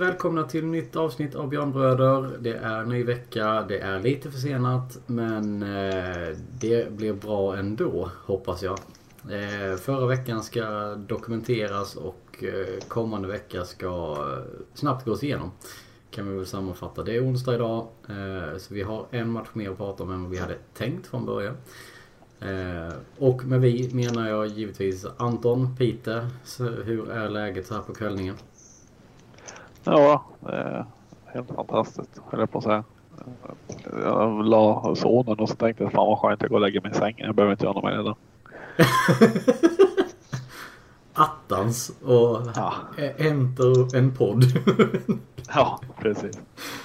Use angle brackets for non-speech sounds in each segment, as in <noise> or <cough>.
Välkomna till nytt avsnitt av Björnbröder. Det är ny vecka, det är lite försenat men eh, det blir bra ändå hoppas jag. Eh, förra veckan ska dokumenteras och eh, kommande vecka ska snabbt gås igenom. Kan vi väl sammanfatta. Det är onsdag idag så vi har en match mer att prata om än vad vi hade tänkt från början. Och med vi menar jag givetvis Anton, Peter. hur är läget så här på kvällningen? Ja, det är helt fantastiskt höll jag på att säga. Jag la sonen och så tänkte jag fan vad skönt jag går och lägger mig i sängen. Jag behöver inte göra något mer idag. <laughs> Attans och ja. enter en podd. <laughs> ja, precis.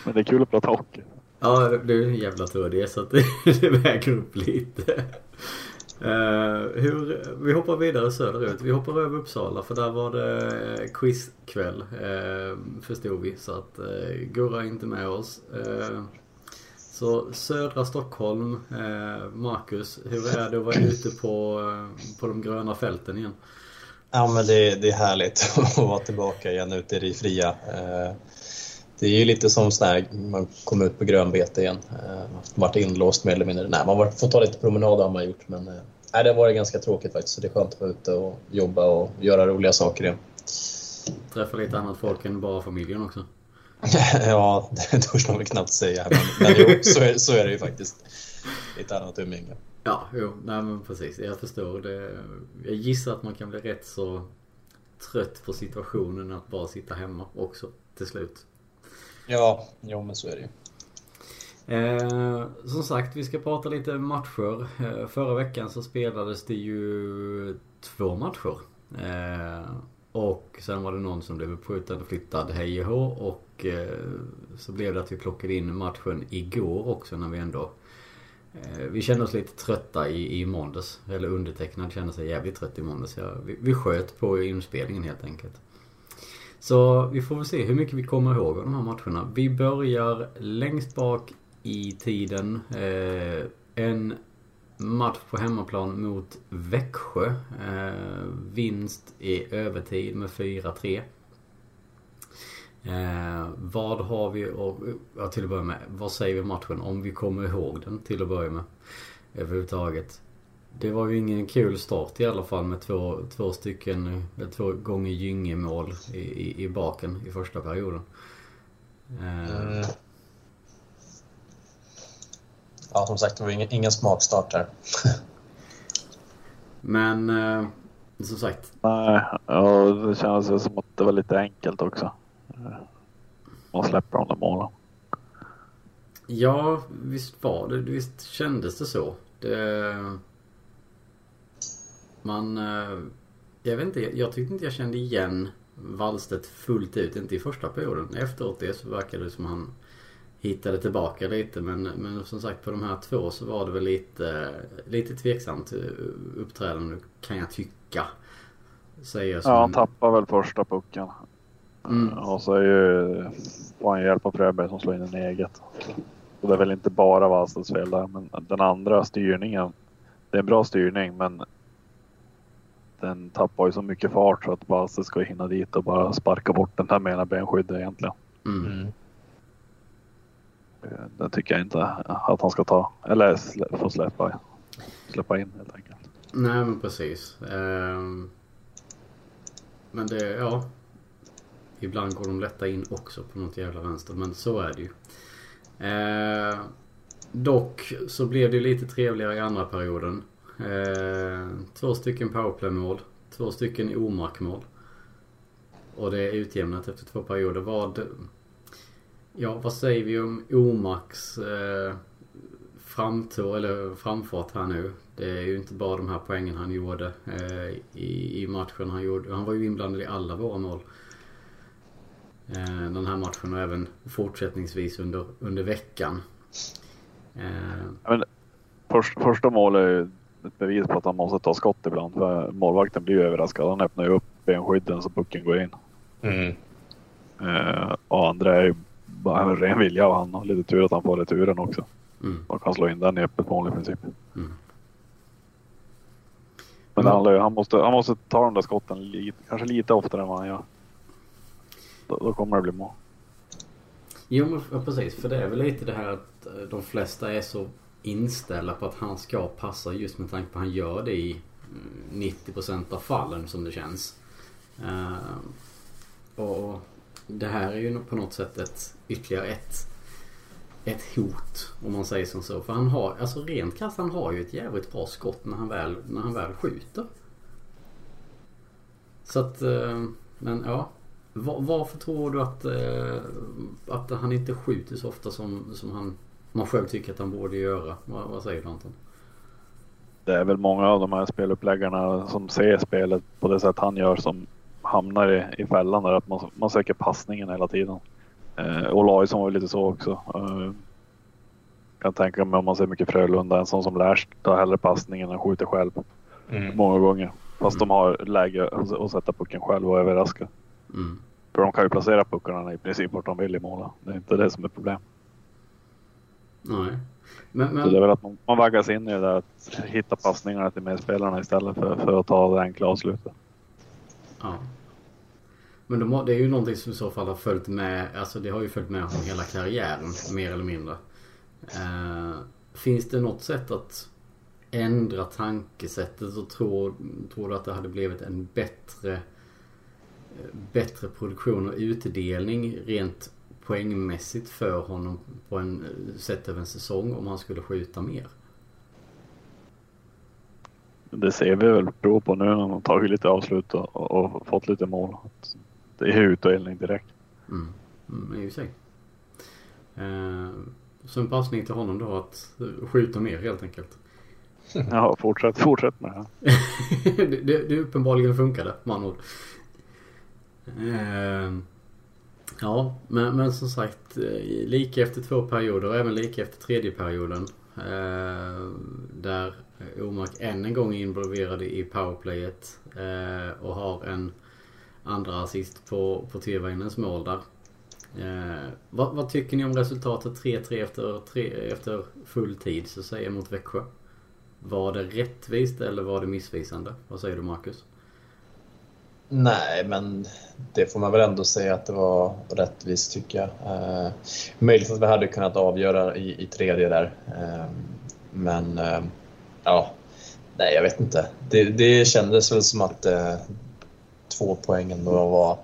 Men det är kul att prata hockey. Ja, du är en jävla tur det så att det <laughs> väger upp lite. Uh, hur, vi hoppar vidare söderut. Vi hoppar över Uppsala för där var det eh, quizkväll. Uh, förstod vi. Så att uh, Gurra är inte med oss. Uh, så södra Stockholm. Uh, Marcus, hur är det att vara ute på, på de gröna fälten igen? Ja men det, det är härligt <laughs> att vara tillbaka igen ute i det fria. Det är ju lite som sådär, man kommer ut på grönbete igen. Eh, varit inlåst mer eller mindre. Nej, man får ta lite promenader har man gjort men nej, det har varit ganska tråkigt faktiskt. Så det är skönt att vara ute och jobba och göra roliga saker igen. Träffa lite annat folk än bara familjen också? <laughs> ja, <laughs> det törs man väl knappt säga. Men, men jo, så, är, så är det ju faktiskt. Lite annat umgänge. Ja, jo, nej men precis. Jag förstår det. Jag gissar att man kan bli rätt så trött på situationen att bara sitta hemma också till slut. Ja, jo men så är det ju. Eh, som sagt, vi ska prata lite matcher. Eh, förra veckan så spelades det ju två matcher. Eh, och sen var det någon som blev uppskjuten och flyttad hej och hå. Och eh, så blev det att vi plockade in matchen igår också när vi ändå... Eh, vi kände oss lite trötta i, i måndags. Eller undertecknad kände sig jävligt trött i måndags. Ja, vi, vi sköt på inspelningen helt enkelt. Så vi får väl se hur mycket vi kommer ihåg av de här matcherna. Vi börjar längst bak i tiden. Eh, en match på hemmaplan mot Växjö. Eh, vinst i övertid med 4-3. Eh, vad har vi, och, ja, till att börja med, vad säger vi om matchen? Om vi kommer ihåg den till att börja med. Överhuvudtaget. Det var ju ingen kul start i alla fall med två, två stycken, eh, två gånger Gynge-mål i, i, i, baken i första perioden. Mm. Ja, som sagt, det var ingen, ingen smakstart där. <laughs> Men, eh, som sagt. Nej, ja, det känns som att det var lite enkelt också. Man släpper de där målen. Ja, visst var det. Visst kändes det så. Det... Man... Eh, jag vet inte, jag tyckte inte jag kände igen Wallstedt fullt ut. Inte i första perioden. Efteråt det så verkade det som han hittade tillbaka lite. Men, men som sagt på de här två så var det väl lite, lite tveksamt eh, uppträdande kan jag tycka. Säger ja, han tappar väl första pucken. Mm. Och så är ju, får han hjälp av Fröberg som slår in en eget. Och det är väl inte bara Wallstedts fel där, men den andra styrningen. Det är en bra styrning, men den tappar ju så mycket fart så att Basse ska hinna dit och bara sparka bort den där med ena benskyddet egentligen. Mm. Eh, Den tycker jag inte att han ska ta. Eller få släppa, släppa in helt enkelt. Nej men precis. Um, men det, ja. Ibland går de lätta in också på något jävla vänster. Men så är det ju. Uh, dock så blev det lite trevligare i andra perioden. Ehm, två stycken powerplay-mål. Två stycken omarkmål. Och det är utjämnat efter två perioder. Vad... Ja, vad säger vi om Omarks eh, framtår, eller framfart här nu? Det är ju inte bara de här poängen han gjorde eh, i, i matchen han gjorde. Han var ju inblandad i alla våra mål. Eh, den här matchen och även fortsättningsvis under, under veckan. Eh, men, först, första målet är ju ett bevis på att han måste ta skott ibland. För målvakten blir ju överraskad. Han öppnar ju upp benskydden så pucken går in. Mm. Uh, och andra är ju bara en ren vilja och han har lite tur att han får returen också. Mm. Och kan slå in den i öppet mål i princip. Mm. Men mm. han, han, måste, han måste ta de där skotten lite, kanske lite oftare än vad han gör. då, då kommer det bli mål. Jo men precis, för det är väl lite det här att eh, de flesta är så inställda på att han ska passa just med tanke på att han gör det i 90% mm, av fallen som det känns. Uh, och det här är ju på något sätt ett ytterligare ett, ett hot om man säger som så. För han har, alltså rent krasst, han har ju ett jävligt bra skott när han väl, när han väl skjuter. Så att, eh, men ja. Varför tror du att, eh, att han inte skjuter så ofta som, som han man själv tycker att han borde göra? Vad, vad säger du Anton? Det är väl många av de här speluppläggarna som ser spelet på det sätt han gör som hamnar i, i fällan där att man, man söker passningen hela tiden. Eh, Olausson var lite så också. Eh, kan tänka mig om man ser mycket Frölunda, en sån som Lärst tar hellre passningen än skjuter själv. Mm. Många gånger. Fast mm. de har läge att sätta pucken själv och överraska. Mm. För de kan ju placera puckarna i princip vart de vill i måla. Det är inte det som är problem. Nej. Men, men... Så det är väl att man, man vaggas in i det där att hitta passningarna till medspelarna istället för, för att ta det enkla avslutet. Ja. Men de, det är ju någonting som i så fall har följt med, alltså det har ju följt med honom hela karriären mer eller mindre. Eh, finns det något sätt att ändra tankesättet och tror, tror du att det hade blivit en bättre bättre produktion och utdelning rent poängmässigt för honom på en sätt över en säsong om han skulle skjuta mer? Det ser vi väl prov på nu när han tagit lite avslut och, och, fått lite mål. Det är utdelning direkt. Mm, mm i och sig. Eh, så en passning till honom då att skjuta mer helt enkelt. Ja, fortsätt, fortsätt med det. <laughs> det, det, det uppenbarligen funkade med andra ord. Eh, Ja, men, men som sagt eh, lika efter två perioder och även lika efter tredje perioden. Eh, där Eh, Omark än en gång är involverad i powerplayet eh, och har en andra assist på, på Tyrväinens mål där. Eh, vad, vad, tycker ni om resultatet 3-3 efter, efter full tid så säger mot Växjö? Var det rättvist eller var det missvisande? Vad säger du Marcus? Nej, men det får man väl ändå säga att det var rättvist tycker jag. Eh, möjligt att vi hade kunnat avgöra i, i tredje där. Eh, men eh, ja, nej jag vet inte. Det, det kändes väl som att eh, två poängen då var,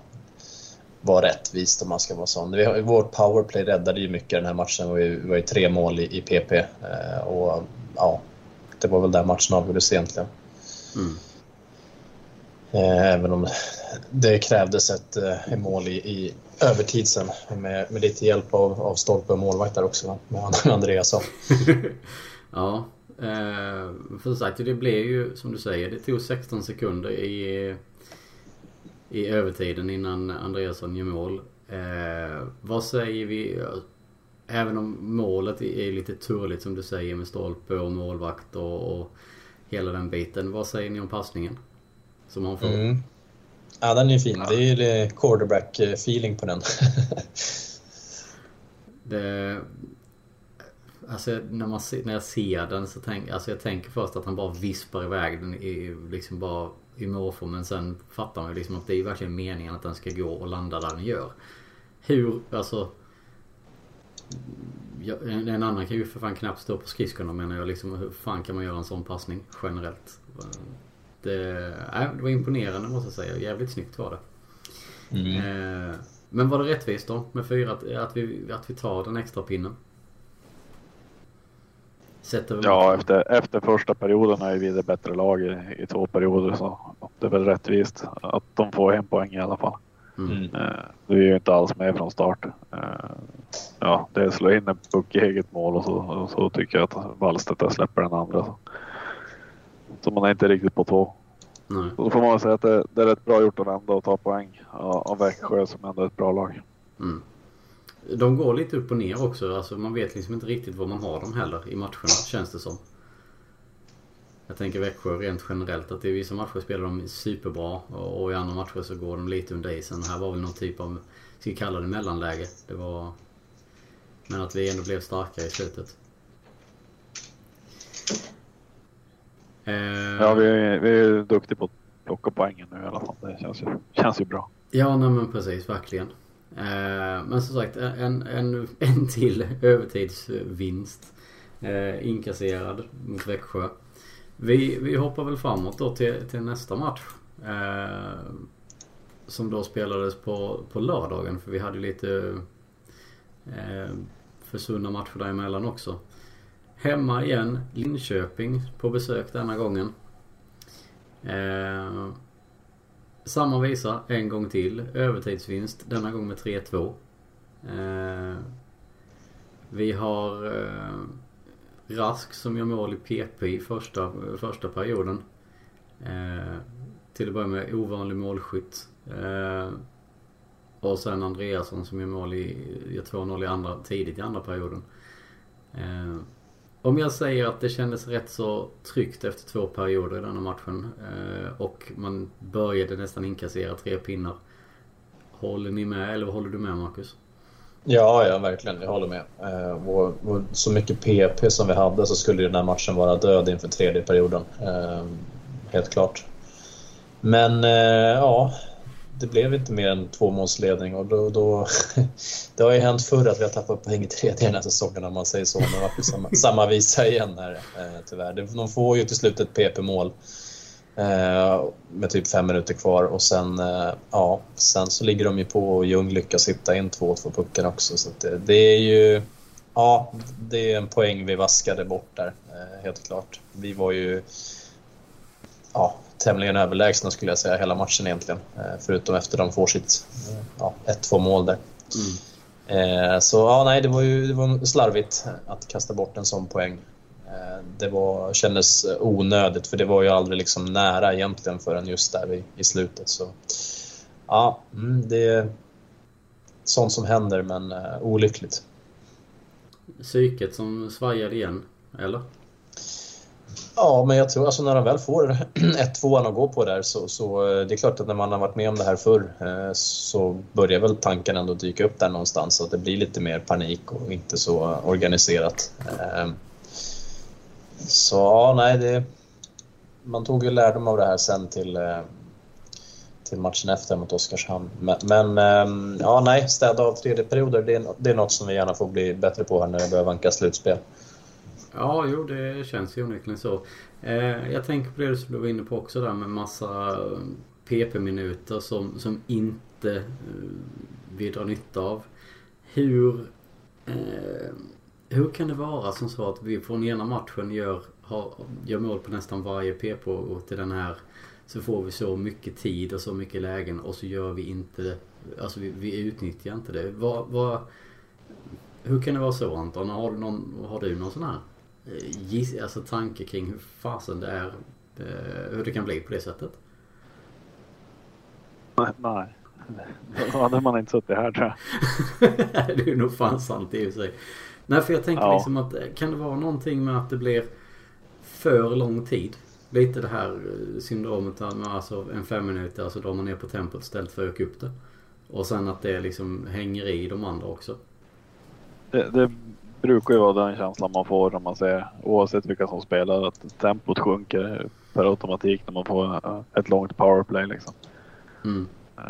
var rättvist om man ska vara sån. Vi, vårt powerplay räddade ju mycket den här matchen. Vi var ju tre mål i, i PP eh, och ja, det var väl där matchen avgjordes egentligen. Mm. Eh, även om det krävdes ett, ett eh, mål i, i övertid sen med, med lite hjälp av, av stolpe och målvakt där också med <laughs> Andreasson. <laughs> ja, eh, för sagt det blev ju som du säger, det tog 16 sekunder i, i övertiden innan Andreasson gör mål. Eh, vad säger vi? Även om målet är lite turligt som du säger med stolpe och målvakt och, och hela den biten. Vad säger ni om passningen? Som han får. Mm. Ja, den är fin. Ja. Det är ju quarterback-feeling på den. <laughs> det, alltså när, man, när jag ser den så tänker alltså jag tänker först att han bara vispar iväg den i, liksom bara i måfå. Men sen fattar man ju liksom att det är verkligen meningen att den ska gå och landa där den gör. Hur, alltså. En, en annan kan ju för fan knappt stå på skridskorna menar jag. Liksom, hur fan kan man göra en sån passning generellt? Det, äh, det var imponerande måste jag säga. Jävligt snyggt var det. Mm. Eh, men var det rättvist då med fyra? Att, att, vi, att vi tar den extra pinnen? Sätter ja, efter, efter första perioden är vi det bättre lag i, i två perioder. Så det är väl rättvist att de får en poäng i alla fall. Mm. Eh, vi är ju inte alls med från start. Eh, ja, det är slå in en puck i eget mål och så, och så tycker jag att Wallstedt släpper den andra. Så. Så man är inte riktigt på tå. Nej. då får man säga att det, det, är rätt bra gjort att vända och ta poäng av Växjö som ändå är ett bra lag. Mm. De går lite upp och ner också. Alltså man vet liksom inte riktigt var man har dem heller i matcherna känns det som. Jag tänker Växjö rent generellt att i vissa matcher spelar de superbra och i andra matcher så går de lite under isen. Här var väl någon typ av, ska vi kalla det mellanläge. Det var... Men att vi ändå blev starkare i slutet. Eh, ja, vi är, vi är duktiga på att plocka poängen nu i alla fall. Det känns ju, känns ju bra. Ja, nej men precis. Verkligen. Eh, men som sagt en, en, en till övertidsvinst. Eh, inkasserad mot Växjö. Vi, vi hoppar väl framåt då till, till nästa match. Eh, som då spelades på, på lördagen för vi hade lite eh, försvunna matcher däremellan också. Hemma igen, Linköping på besök denna gången. Eh, samma visa en gång till. Övertidsvinst, denna gång med 3-2. Eh, vi har eh, Rask som gör mål i PP i första, första perioden. Eh, till att börja med ovanlig målskytt. Eh, och sen Andreasson som gör mål i, gör 2-0 i andra, tidigt i andra perioden. Eh, om jag säger att det kändes rätt så tryggt efter två perioder i denna matchen eh, och man började nästan inkassera tre pinnar. Håller ni med eller håller du med Marcus? Ja, ja verkligen. Jag håller med. Eh, och, och, så mycket PP som vi hade så skulle den här matchen vara död inför tredje perioden. Eh, helt klart. Men ja, det blev inte mer än tvåmålsledning och då, då <laughs> Det har ju hänt förr att vi har tappat poäng i tredje den här säsongen om man säger så. Men det samma, <laughs> samma visa igen här eh, tyvärr. De får ju till slut ett PP-mål. Eh, med typ fem minuter kvar och sen, eh, ja, sen så ligger de ju på och Ljung lyckas hitta in två, två puckar också. Så det, det, är ju, ja, det är en poäng vi vaskade bort där, eh, helt klart. Vi var ju, ja, tämligen överlägsna skulle jag säga hela matchen egentligen. Eh, förutom efter de får sitt ja, 1-2 mål där. Mm. Så ja, nej, det var ju det var slarvigt att kasta bort en sån poäng. Det var, kändes onödigt för det var ju aldrig liksom nära egentligen förrän just där i, i slutet. Så ja, mm, det är sånt som händer men olyckligt. Psyket som svajade igen, eller? Ja, men jag tror alltså när de väl får <clears throat> 1-2 att gå på där så, så eh, det är klart att när man har varit med om det här förr eh, så börjar väl tanken ändå dyka upp där någonstans så att det blir lite mer panik och inte så organiserat. Eh, så ja, nej, det, man tog ju lärdom av det här sen till, till matchen efter mot Oskarshamn. Men, men ehm, ja, nej, städa av tredje perioder, det är, det är något som vi gärna får bli bättre på här när det börjar vanka slutspel. Ja, jo det känns ju onekligen så. Eh, jag tänker på det som du var inne på också där med massa eh, PP-minuter som, som inte eh, vi drar nytta av. Hur, eh, hur kan det vara som så att vi från ena matchen gör, har, gör mål på nästan varje PP och till den här så får vi så mycket tid och så mycket lägen och så gör vi inte, alltså vi, vi utnyttjar inte det. Vad, vad, hur kan det vara så Anton? Har du någon, har du någon sån här alltså tanke kring hur fasen det är, eh, hur det kan bli på det sättet? Nej, nej. Då hade man inte suttit här tror jag. <laughs> det är nog fan sant i och för sig. Nej, för jag tänker ja. liksom att eh, kan det vara någonting med att det blir för lång tid? Lite det här syndromet med alltså en fem minuter, alltså drar man ner på tempot istället för att öka upp det. Och sen att det liksom hänger i de andra också. Det, det brukar ju vara den känslan man får om man ser oavsett vilka som spelar att tempot sjunker per automatik när man får ett långt powerplay liksom. Mm. Eh,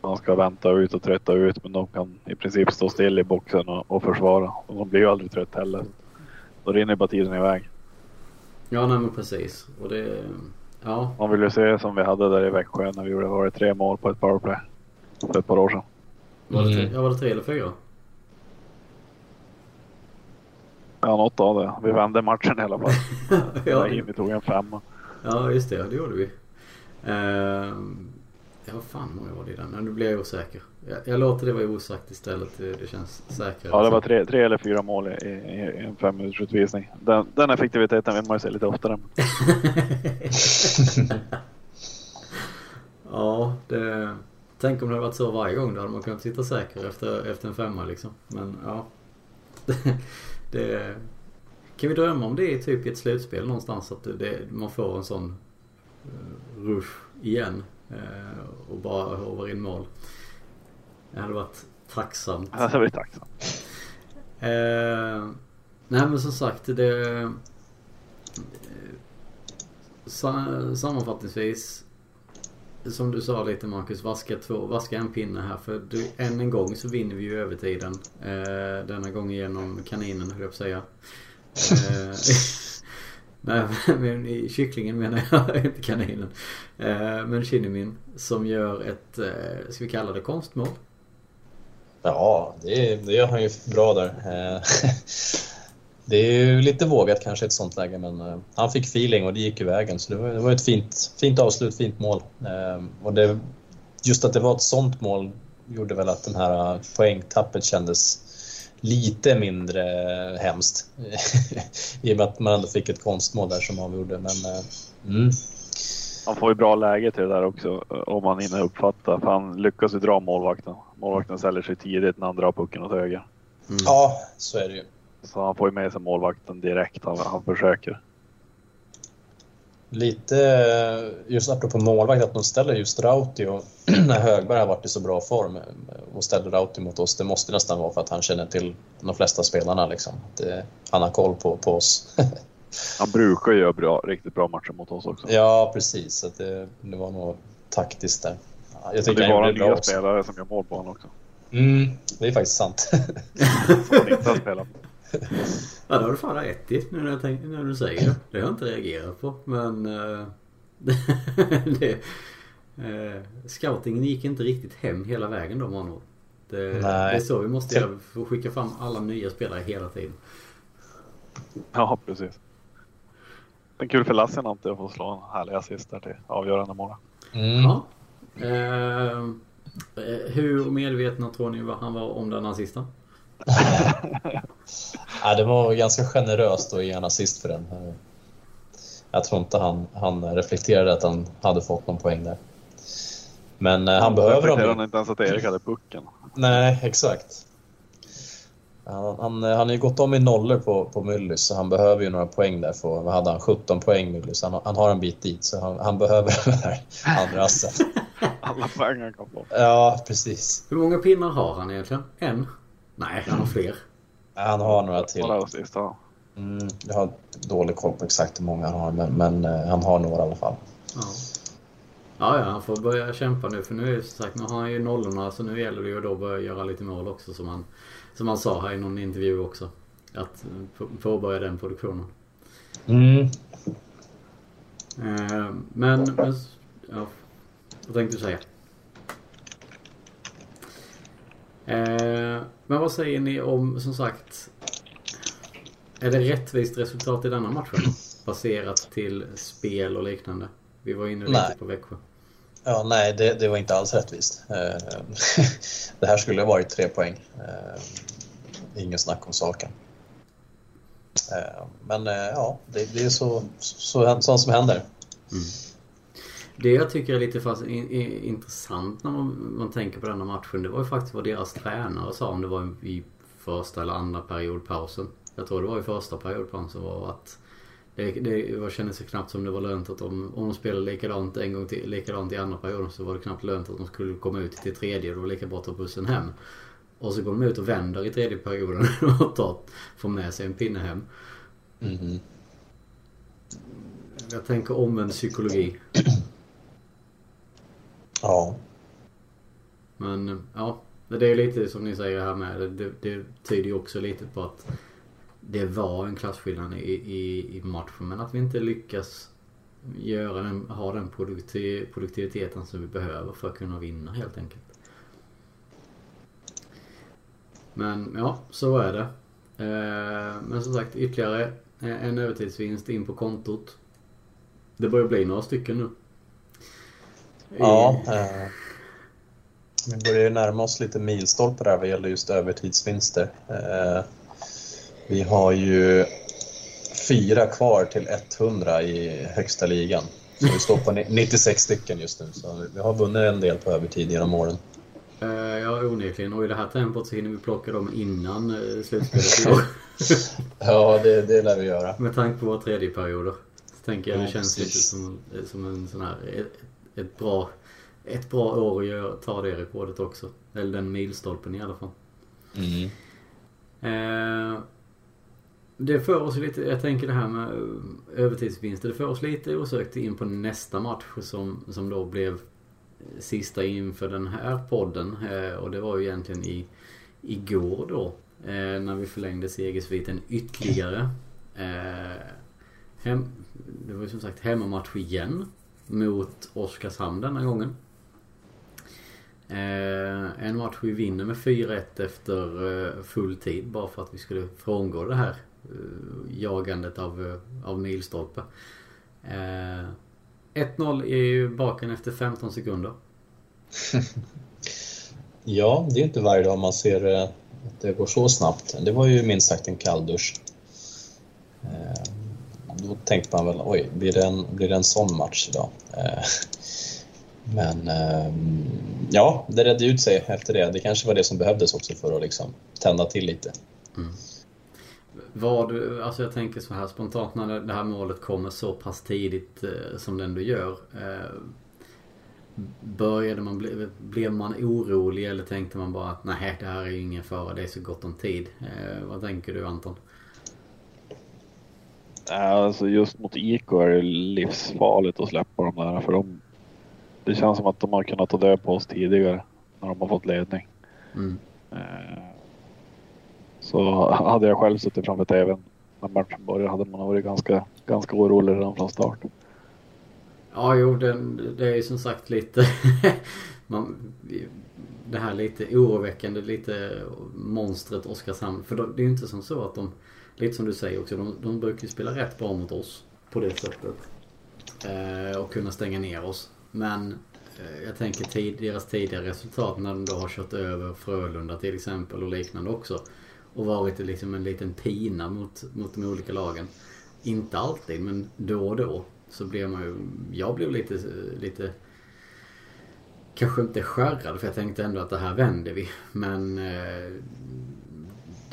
man ska vänta ut och trötta ut men de kan i princip stå still i boxen och, och försvara. Och de blir ju aldrig trött heller. Då rinner bara tiden iväg. Ja nej men precis. Och det, ja. Man vill ju se som vi hade där i Växjö när vi gjorde var det tre mål på ett powerplay. För ett par år sedan. Var det, mm. ja, var det tre eller fyra? Ja, något av det. Vi vände matchen i alla fall. <laughs> ja. Vi tog en femma. Ja, just det. Det gjorde vi. Uh, ja, vad fan många var det i den? Nu blir jag osäker. Jag, jag låter det vara osagt istället. Det, känns säkrare. Ja, det var tre, tre eller fyra mål i, i, i en fem minuters utvisning. Den, den effektiviteten vill man ju se lite oftare. <laughs> ja, det... Tänk om det hade varit så varje gång. Då hade man kunnat sitta säker efter, efter en femma liksom. Men ja. <laughs> Det, kan vi drömma om det typ i ett slutspel någonstans? Att det, man får en sån uh, rush igen uh, och bara hovar in mål. Det hade varit tacksamt. Det hade varit tacksamt. Uh, nej men som sagt det... Sammanfattningsvis som du sa lite Marcus, vaska, två, vaska en pinne här. För du, än en gång så vinner vi ju övertiden. Eh, denna gång genom kaninen höll jag på att säga. Eh, <laughs> nej, men kycklingen menar jag, <laughs> inte kaninen. Eh, men Shinnimin som gör ett, eh, ska vi kalla det konstmål? Ja, det, det gör han ju bra där. Eh, <laughs> Eh, det är ju lite vågat kanske i ett sånt läge men uh, han fick feeling och det gick ju vägen så det var, det var ett fint, fint avslut, fint mål. Uh, och det, just att det var ett sånt mål gjorde väl att den här poängtappet kändes lite mindre hemskt. <laughs> I och med att man ändå fick ett konstmål där som avgjorde. Men, uh, mm. Han får ju bra läge till det där också om man hinner uppfatta. För han lyckas ju dra målvakten. Målvakten ställer sig tidigt när han drar pucken åt höger. Mm. Ja, så är det ju. Så han får ju med sig målvakten direkt. Han, han försöker. Lite just apropå målvakt, att de ställer just Rauti och <clears throat> när Högberg har varit i så bra form och ställer Rauti mot oss, det måste nästan vara för att han känner till de flesta spelarna. Liksom. Det, han har koll på, på oss. <laughs> han brukar ju göra bra, riktigt bra matcher mot oss också. Ja, precis. Så det, det var nog taktiskt där. Jag tycker det är bara nya spelare som gör mål på honom också. Mm, det är faktiskt sant. <laughs> som inte har spelat. Ja, det har du fan rätt i nu när, tänk, när, du säger det. Det har jag inte reagerat på. Men... Uh, <laughs> det, uh, scoutingen gick inte riktigt hem hela vägen då honom. Det, det, är så vi måste göra. Vi får skicka fram alla nya spelare hela tiden. Ja, precis. Men kul för Lasse alltid att få slå en härlig assist där till avgörande mål. Mm. Ja. Uh, hur medvetna tror ni han var om den assisten? <laughs> ja, det var ganska generöst att ge en assist för den. Jag tror inte han, han reflekterade att han hade fått någon poäng där. Men eh, han, han behöver dem. Han inte ens att Erik hade pucken. Nej, exakt. Han, han, han har ju gått om i nollor på, på Myllys så han behöver ju några poäng där. För, vad hade han? 17 poäng Myllys. Han, han har en bit dit så han, han behöver <laughs> den här andra assen. Alla poäng han kan få. Ja, precis. Hur många pinnar har han egentligen? En? Nej, han har fler. Han har några till. Mm, jag har dålig koll på exakt hur många han har, men, men uh, han har några i alla fall. Ja. ja, ja, han får börja kämpa nu för nu är som sagt, nu har han ju nollorna så nu gäller det ju att börja göra lite mål också som han, som han sa här i någon intervju också. Att påbörja den produktionen. Mm. Uh, men, men ja, vad tänkte du säga? Eh, men vad säger ni om, som sagt, är det rättvist resultat i denna matchen? Baserat till spel och liknande. Vi var inne lite nej. på Växjö. Ja, nej, det, det, var inte alls rättvist. Eh, <laughs> det här skulle ha varit tre poäng. Eh, ingen snack om saken. Eh, men ja, det, det är så, så, sånt som händer. Mm. Det jag tycker är lite fast, in, in, intressant när man, man tänker på denna matchen det var ju faktiskt vad deras tränare sa om det var i första eller andra periodpausen. Jag tror det var i första periodpausen var att det, det var, kändes knappt som det var lönt att de, om de spelade likadant en gång till, likadant i andra perioden så var det knappt lönt att de skulle komma ut till tredje. Det var lika bra att ta bussen hem. Och så går de ut och vänder i tredje perioden <laughs> och tar, får med sig en pinne hem. Mm. Jag tänker omvänd psykologi. Ja. Men eh, ja, det är lite som ni säger här med. Det, det tyder ju också lite på att det var en klasskillnad i, i, i matchen. Men att vi inte lyckas göra den, ha den produktiv, produktiviteten som vi behöver för att kunna vinna helt enkelt. Men ja, så är det. Eh, men som sagt ytterligare eh, en övertidsvinst in på kontot. Det börjar bli några stycken nu. Ja. Eh, vi börjar ju närma oss lite milstolpe där vad gäller just övertidsvinster. Eh, vi har ju fyra kvar till 100 i högsta ligan. Så vi står på 96 stycken just nu. Så vi har vunnit en del på övertid genom åren. Uh, ja, onekligen. Och i det här tempot så hinner vi plocka dem innan uh, slutspelet i år. <laughs> ja, det, det lär vi göra. Med tanke på våra tredje perioder. Så tänker jag ja, det känns precis. lite som, som en sån här ett bra, ett bra år att göra, ta det rekordet också. Eller den milstolpen i alla fall. Mm. Eh, det för oss lite, jag tänker det här med övertidsvinster, det för oss lite osökt in på nästa match som, som då blev sista inför den här podden. Och det var ju egentligen i igår då. När vi förlängde segersviten ytterligare. Hem, det var ju som sagt hemmamatch igen. Mot Oskarshamn denna gången. Eh, en match vi vinner med 4-1 efter eh, full tid bara för att vi skulle frångå det här eh, jagandet av, eh, av milstolpe. Eh, 1-0 är ju baken efter 15 sekunder. <laughs> ja, det är inte varje dag man ser eh, att det går så snabbt. Det var ju minst sagt en kalldusch. Då tänkte man väl, oj, blir det en, blir det en sån match idag? Eh, men ehm, ja, det redde ut sig efter det. Det kanske var det som behövdes också för att liksom tända till lite. Mm. Vad, alltså jag tänker så här spontant när det här målet kommer så pass tidigt eh, som det ändå gör. Eh, började man bli, blev man orolig eller tänkte man bara att nej det här är ju ingen fara, det är så gott om tid. Vad tänker du Anton? Alltså just mot IK är det livsfarligt att släppa dem där för de det känns som att de har kunnat ta död på oss tidigare när de har fått ledning. Mm. Eh, så hade jag själv suttit framför tvn när matchen började hade man varit ganska, ganska orolig redan från start. Ja, jo, det, det är ju som sagt lite <laughs> man, det här lite oroväckande, lite monstret Oskarshamn. För det är ju inte som så att de, lite som du säger också, de, de brukar ju spela rätt bra mot oss på det sättet. Eh, och kunna stänga ner oss. Men eh, jag tänker tid, deras tidigare resultat när de då har kört över Frölunda till exempel och liknande också. Och varit liksom en liten pina mot, mot de olika lagen. Inte alltid men då och då så blev man ju, jag blev lite, lite Kanske inte skärrad för jag tänkte ändå att det här vänder vi. Men eh,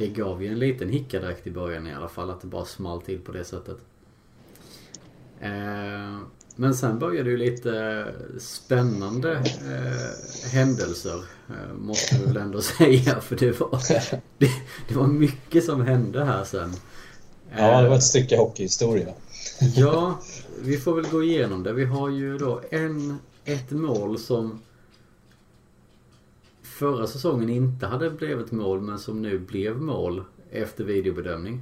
det gav ju en liten hicka direkt i början i alla fall att det bara small till på det sättet. Eh, men sen började ju lite spännande eh, händelser. Eh, måste vi väl ändå <laughs> säga. För det var, <laughs> det, det, var mycket som hände här sen. Ja, det var ett stycke hockeyhistoria. ja, vi får väl gå igenom det. Vi har ju då en, ett mål som förra säsongen inte hade blivit mål men som nu blev mål efter videobedömning.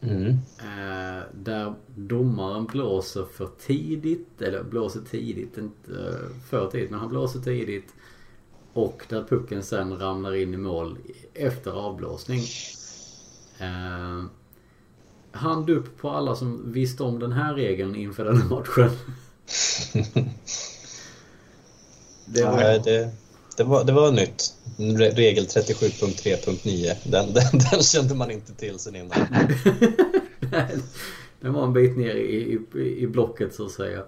Mm. Eh, där domaren blåser för tidigt, eller blåser tidigt, inte eh, för tidigt, men han blåser tidigt. Och där pucken sen ramlar in i mål efter avblåsning. Eh, hand upp på alla som visste om den här regeln inför den här matchen. <laughs> det var... Ja, det, det, var, det var nytt. Regel 37.3.9. Den, <laughs> den, den kände man inte till sen innan. <laughs> Den var en bit ner i, i, i blocket så att säga.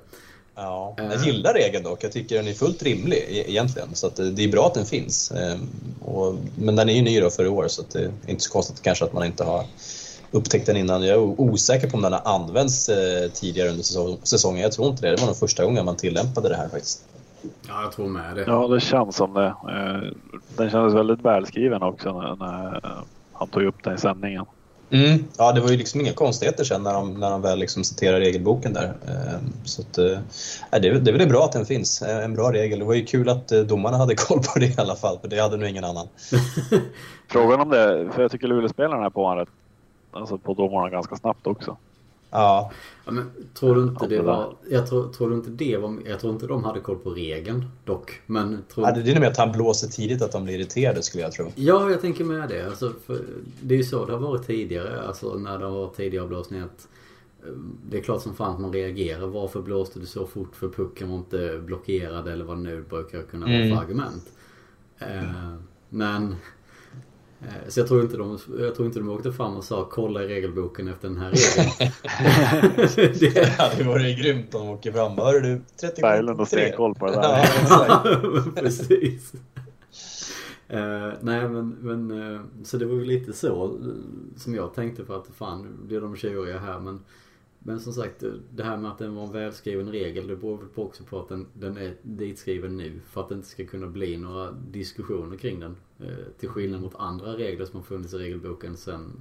Ja, jag eh. gillar regeln dock. Jag tycker den är fullt rimlig e-, egentligen. Så det är bra att den finns. Ehm, och, men den är ju ny då för i år så det är inte så konstigt kanske att man inte har upptäckt den innan. Jag är osäker på om den har använts eh, tidigare under säsongen. Jag tror inte det. Det var nog första gången man tillämpade det här faktiskt. Ja, jag tror med det. Ja, det känns som det. Eh, den kändes väldigt välskriven också när, när han tog upp den i sändningen. Mm. Ja, det var ju liksom inga konstigheter sen när de, när de väl liksom citerar regelboken där. Ehm, så att, äh, det, det är väl bra att den finns, eh, en bra regel. Det var ju kul att eh, domarna hade <laughs> koll på det i alla fall, för det hade nog ingen annan. <laughs> Frågan om det, för jag tycker Luleå-spelarna är på honom alltså på domarna ganska snabbt också. Ja. ja men tror du inte det var... Jag tror, tror du inte det var... Jag tror inte de hade koll på regeln dock. Men tror... Ja, det är nog mer att han blåser tidigt att de blir irriterade skulle jag tro. Ja, jag tänker med det. Alltså, det är ju så det har varit tidigare. Alltså när det har varit tidigare avblåsningar. Att, eh, det är klart som fan att man reagerar. Varför blåste du så fort? För pucken var inte blockerad eller vad det nu brukar kunna vara mm. för argument. Eh, men så jag tror inte de, jag tror inte de åkte fram och sa kolla i regelboken efter den här regeln. <laughs> <laughs> det... det hade varit grymt om de åker fram. Hör du? 37 Berglund och stenkoll på det där. <laughs> ja, precis. Uh, nej men, men uh, så det var ju lite så uh, som jag tänkte för att fan blir de tjuriga här men men som sagt, det här med att den var en välskriven regel, det beror väl på också på att den, den är ditskriven nu. För att det inte ska kunna bli några diskussioner kring den. Eh, till skillnad mot andra regler som har funnits i regelboken sen,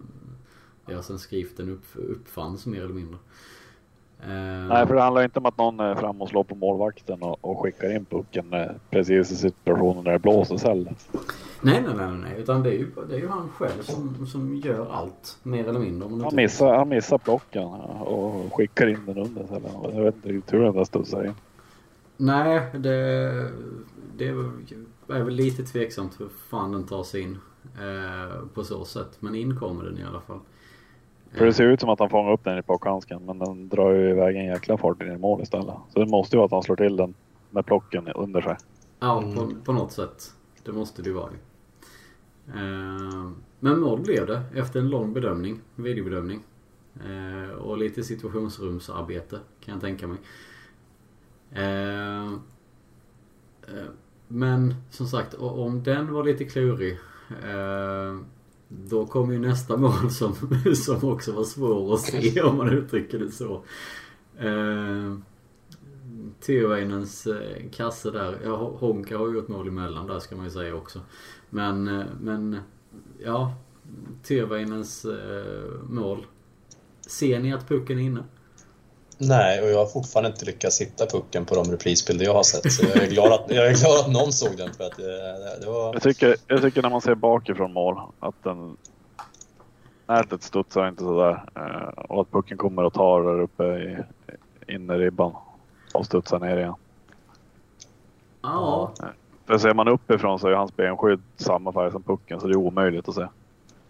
ja, sen skriften upp, uppfanns mer eller mindre. Uh, Nej, för det handlar inte om att någon är fram och slår på målvakten och, och skickar in pucken precis i situationen där det blåses heller. Nej, nej, nej, nej. Utan det är ju, det är ju han själv som, som gör allt. Mer eller mindre. Han missar, han missar plocken och skickar in den under. Eller, jag vet inte hur den där studsar in. Nej, det, det är väl lite tveksamt hur fan den tar sig in. Eh, på så sätt. Men in kommer den i alla fall. För det ser ut som att han fångar upp den i plockhandsken men den drar ju iväg en jäkla fart in i mål istället. Så det måste ju vara att han slår till den med plocken under sig. Ja, på, på något sätt. Det måste det ju vara. Eh, men mål blev det efter en lång bedömning, videobedömning. Eh, och lite situationsrumsarbete kan jag tänka mig. Men som sagt, om den var lite klurig Eh, då kom ju nästa <laughs> mål som, som också var svår att se om man uttrycker det så. Eh, eh kasse där. Ja, Honka har ju gjort mål emellan där ska man ju säga också. Men, eh, men ja. Tyrväinens eh, mål. Ser ni att pucken är inne? Nej, och jag har fortfarande inte lyckats hitta pucken på de reprisbilder jag har sett. Så jag är glad att, jag är glad att någon såg den. För att det, det var... jag, tycker, jag tycker när man ser bakifrån mål att den nätet studsar inte sådär. Eh, och att pucken kommer och tar där uppe i innerribban och studsar ner igen. Ja. För ser man uppifrån så är hans benskydd samma färg som pucken så det är omöjligt att se.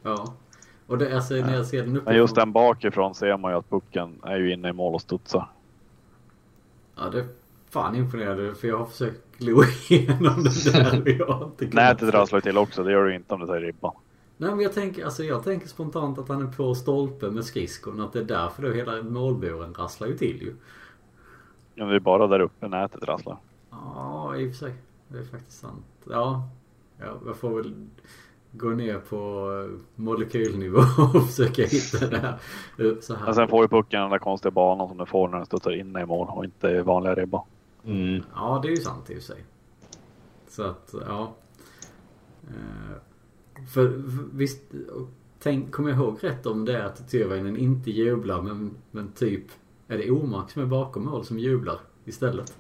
Ja. Och det, alltså, när jag ser den uppifrån... Men just den bakifrån ser man ju att pucken är ju inne i mål och studsar. Ja, det är fan imponerande för jag har försökt glo <laughs> igenom det där och jag har inte Nätet rasslar till också, det gör du inte om du tar ribban. Nej men jag tänker, alltså jag tänker spontant att han är på stolpen med skridskon. Att det är därför då hela målburen rasslar ju till ju. Ja, det är bara där uppe nätet rasslar. Ja, i och för sig. Det är faktiskt sant. Ja, jag får väl gå ner på molekylnivå <laughs> och försöka hitta det här. Så här. Men sen får ju pucken den där konstiga banan som den får när den studsar in i mål och inte i vanliga ribban. Mm. Ja, det är ju sant i och för sig. Så att, ja. Eh, för visst, tänk, kommer jag ihåg rätt om det är att Tyrväinen inte jublar men, men typ är det Omark som är bakom mål som jublar istället?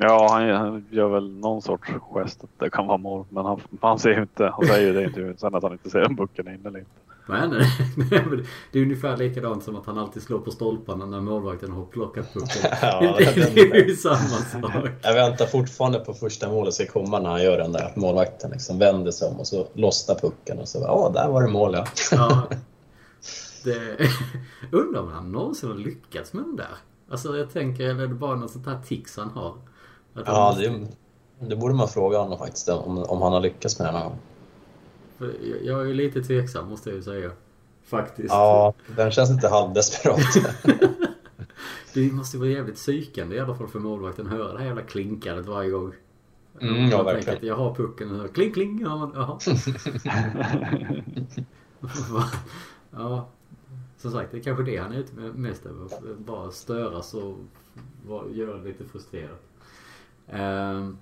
Ja, han, gör väl någon sorts gest att det kan vara mål. Men han, han ser ju inte, han säger ju det inte sen att han inte ser en pucken in eller inte. Nej, nej, nej. Det är ungefär likadant som att han alltid slår på stolparna när målvakten har plockat pucken. <laughs> ja, det, det, är ju samma sak. Jag väntar fortfarande på första målet ska komma när han gör den där. Att målvakten liksom vänder sig om och så lossnar pucken och så ja, där var det mål ja. ja <laughs> det, undrar om han någonsin har lyckats med den där. Alltså jag tänker, eller är det bara något sånt här tics han har? Ja, det, det, borde man fråga honom faktiskt, om, om han har lyckats med det någon gång. Jag är ju lite tveksam måste jag ju säga. Faktiskt. Ja, den känns inte halvdesperat. det <laughs> måste vara jävligt psykande i alla fall för målvakten att höra det här jävla klinkandet varje gång. Mm, ja, verkligen. jag har pucken och kling kling. Ja, jaha. <laughs> ja, som sagt, det är kanske det han är ute mest över. Bara störas och göra det lite frustrerat. Ehm,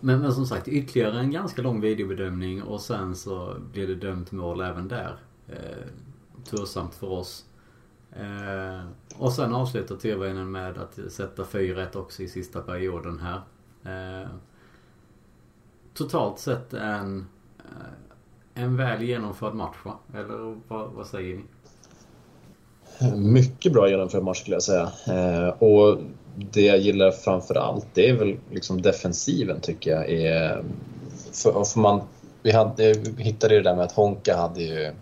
men, men som sagt, ytterligare en ganska lång videobedömning och sen så blir det dömt mål även där. Ehm, tursamt för oss. Eh, och sen avslutar Tyrväinen med att sätta 4-1 också i sista perioden här. Eh, totalt sett en, eh, en väl genomförd match va? Eller vad, vad säger ni? Mycket bra genomförd match skulle jag säga. Eh, och det jag gillar framför allt det är väl liksom defensiven tycker jag är... För, för man, vi, hade, vi hittade ju det där med att Honka hade ju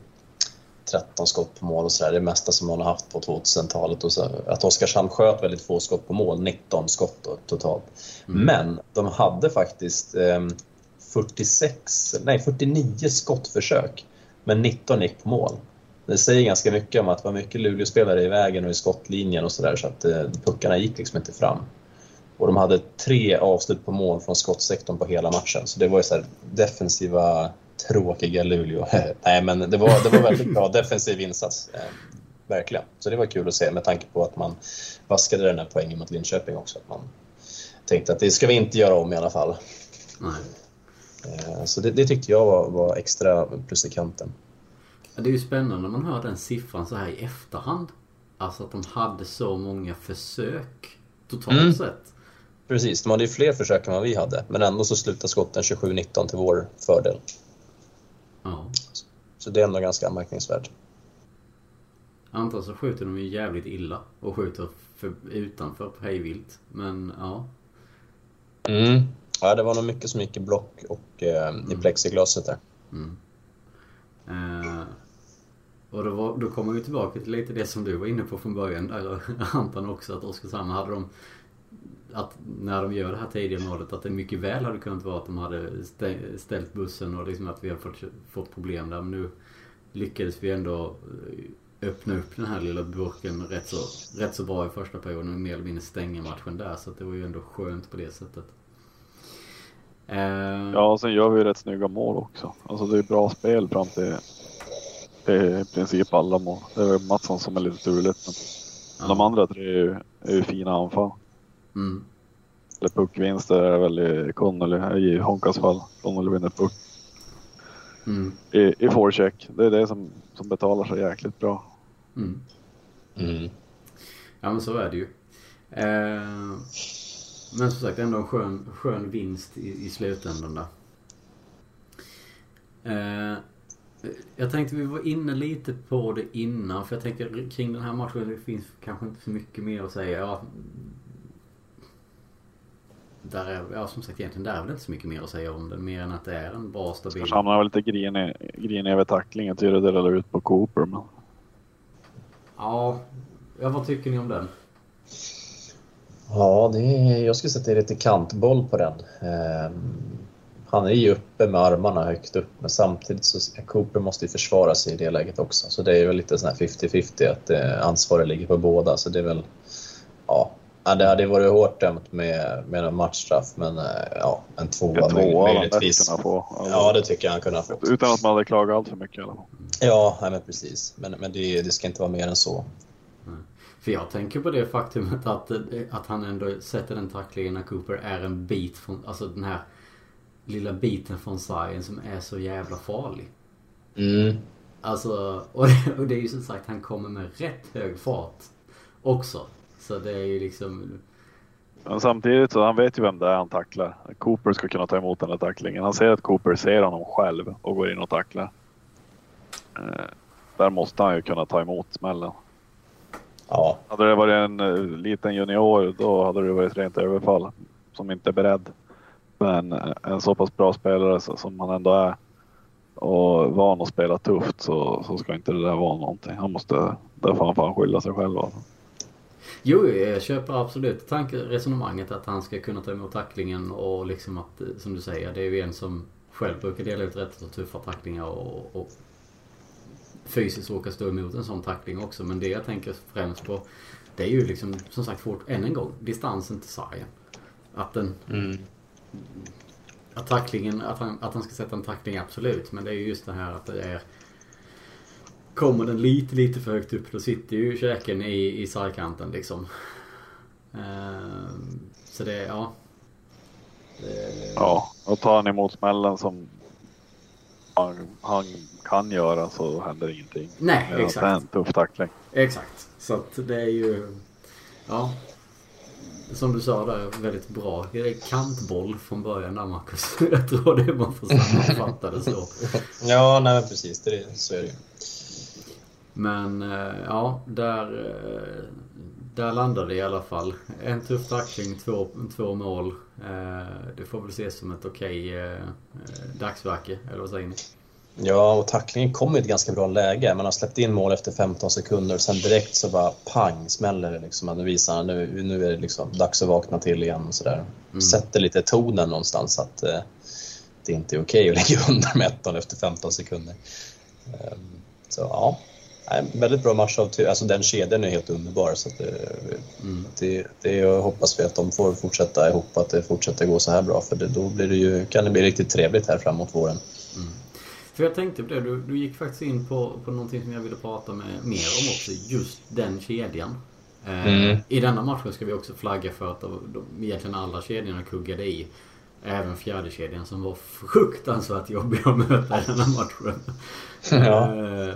13 skott på mål och sådär, det mesta som man har haft på 2000-talet. Och så, att Oskarshamn sköt väldigt få skott på mål, 19 skott då, totalt. Mm. Men de hade faktiskt eh, 46, nej 49 skottförsök, men 19 gick på mål det säger ganska mycket om att det var mycket Luleå-spelare i vägen och i skottlinjen och sådär så att eh, puckarna gick liksom inte fram. Och de hade tre avslut på mål från skottsektorn på hela matchen. Så det var ju så defensiva, tråkiga Luleå. <laughs> Nej, men det var, det var väldigt bra defensiv insats. Eh, verkligen. Så det var kul att se med tanke på att man vaskade den här poängen mot Linköping också. Att man tänkte att det ska vi inte göra om i alla fall. Eh, så det, det tyckte jag var, var extra plus i kanten. Det är ju spännande när man hör den siffran så här i efterhand. Alltså att de hade så många försök totalt mm. sett. Precis, de hade ju fler försök än vad vi hade. Men ändå så slutade skotten 27-19 till vår fördel. Ja. Så det är ändå ganska anmärkningsvärt. Antagligen så skjuter de ju jävligt illa och skjuter för, utanför hejvilt. Men ja. Mm. Ja, det var nog mycket som gick i block och eh, mm. i plexiglaset där. Mm. Eh, och då, var, då kommer vi tillbaka till lite det som du var inne på från början, eller <laughs> Anton också, att Oskarshamn hade de att när de gör det här tidiga målet att det mycket väl hade kunnat vara att de hade ställt bussen och liksom att vi hade fått, fått problem där. Men nu lyckades vi ändå eh, öppna upp den här lilla burken rätt så, rätt så bra i första perioden och mer eller mindre stänga matchen där. Så det var ju ändå skönt på det sättet. Uh... Ja, och sen gör vi rätt snygga mål också. Alltså det är bra spel fram till i princip alla mål. Det är Mattsson som är lite turligt. Men ja. de andra tre är ju, är ju fina anfall. Mm. Eller puckvinster är väl i Connolly, i Honkas fall. Connolly vinner puck. Mm. I, i forecheck. Det är det som, som betalar sig jäkligt bra. Mm. Mm. Ja men så är det ju. Eh, men som sagt ändå en skön, skön vinst i, i slutändan där. Eh, jag tänkte vi var inne lite på det innan. För jag tänker kring den här matchen det finns kanske inte så mycket mer att säga. Ja, där är, ja som sagt egentligen där är väl inte så mycket mer att säga om den. Mer än att det är en bra stabil... Oskarshamn var lite grinig, grinig över tacklingen. Tycker det delade ut på Cooper men... Ja, ja, vad tycker ni om den? Ja, det är, jag skulle säga att det är lite kantboll på den. Eh, han är ju uppe med armarna högt upp men samtidigt så Cooper måste ju försvara sig i det läget också. Så det är väl lite sån här 50-50 att eh, ansvaret ligger på båda. Så det är väl, ja, Ja, det hade varit hårt dömt med, med en matchstraff, men eh, ja, en tvåa, tvåa möjligtvis. Kunna få. Alltså, ja, det tycker jag han kunde ha fått. Utan att man hade klagat allt för mycket i alla fall. Ja, men precis. Men, men det, det ska inte vara mer än så. För jag tänker på det faktumet att, att han ändå sätter den tacklingen när Cooper är en bit från, alltså den här lilla biten från Zion som är så jävla farlig. Mm. Alltså, <laughs> och det, och det är ju som sagt, han kommer med rätt hög fart också. Så det är ju liksom... Men samtidigt så han vet ju vem det är han tacklar. Cooper ska kunna ta emot den där tacklingen. Han ser att Cooper ser honom själv och går in och tacklar. Eh, där måste han ju kunna ta emot smällen. Ja. Hade det varit en uh, liten junior då hade det varit rent överfall som inte är beredd. Men en så pass bra spelare som han ändå är och van att spela tufft så, så ska inte det där vara någonting. Han måste, där får han fan skylla sig själv. Alltså. Jo, jag köper absolut tankeresonemanget att han ska kunna ta emot tacklingen och liksom att, eh, som du säger, det är ju en som själv brukar dela ut rätt så tuffa tacklingar och, och fysiskt råkar stå emot en sån tackling också. Men det jag tänker främst på, det är ju liksom som sagt fort, än en gång, distansen till sargen. Att den... Mm. Att tacklingen, att han, att han ska sätta en tackling, absolut. Men det är ju just det här att det är Kommer den lite, lite för högt upp då sitter ju käken i, i sargkanten liksom. Uh, så det, ja. Det... Ja, och tar han emot smällen som han, han, kan göra så händer ingenting. Nej, exakt. Det är en tuff tackling. Exakt. Så att det är ju, ja. Som du sa där, väldigt bra. Det är kantboll från början där Marcus. <laughs> Jag tror det man får sammanfatta det så. <laughs> ja, nej precis. Det, så är det ju. Men eh, ja, där, eh, där landade det i alla fall. En tuff tackling, två, två mål. Eh, det får väl ses som ett okej dagsverke, eller vad säger ni? Ja, och tacklingen kom i ett ganska bra läge. Man har släppt in mål efter 15 sekunder och sen direkt så bara pang smäller det liksom. Nu visar han, nu, nu är det liksom dags att vakna till igen och sådär. Mm. Sätter lite tonen någonstans att eh, det inte är okej att ligga <laughs> under med 1 efter 15 sekunder. Um, så ja, Nej, väldigt bra match av alltså den kedjan är helt underbar. Så det, mm. det, det hoppas vi att de får fortsätta ihop, att det fortsätter gå så här bra. För det, då blir det ju, kan det bli riktigt trevligt här framåt våren. Mm. För jag tänkte på det, du, du gick faktiskt in på, på någonting som jag ville prata med, mer om också. Just den kedjan. Eh, mm. I denna matchen ska vi också flagga för att de, de, egentligen alla kedjorna kuggade i. Även fjärde kedjan som var fruktansvärt jobbig att möta i denna matchen. <laughs> Ja. Eh,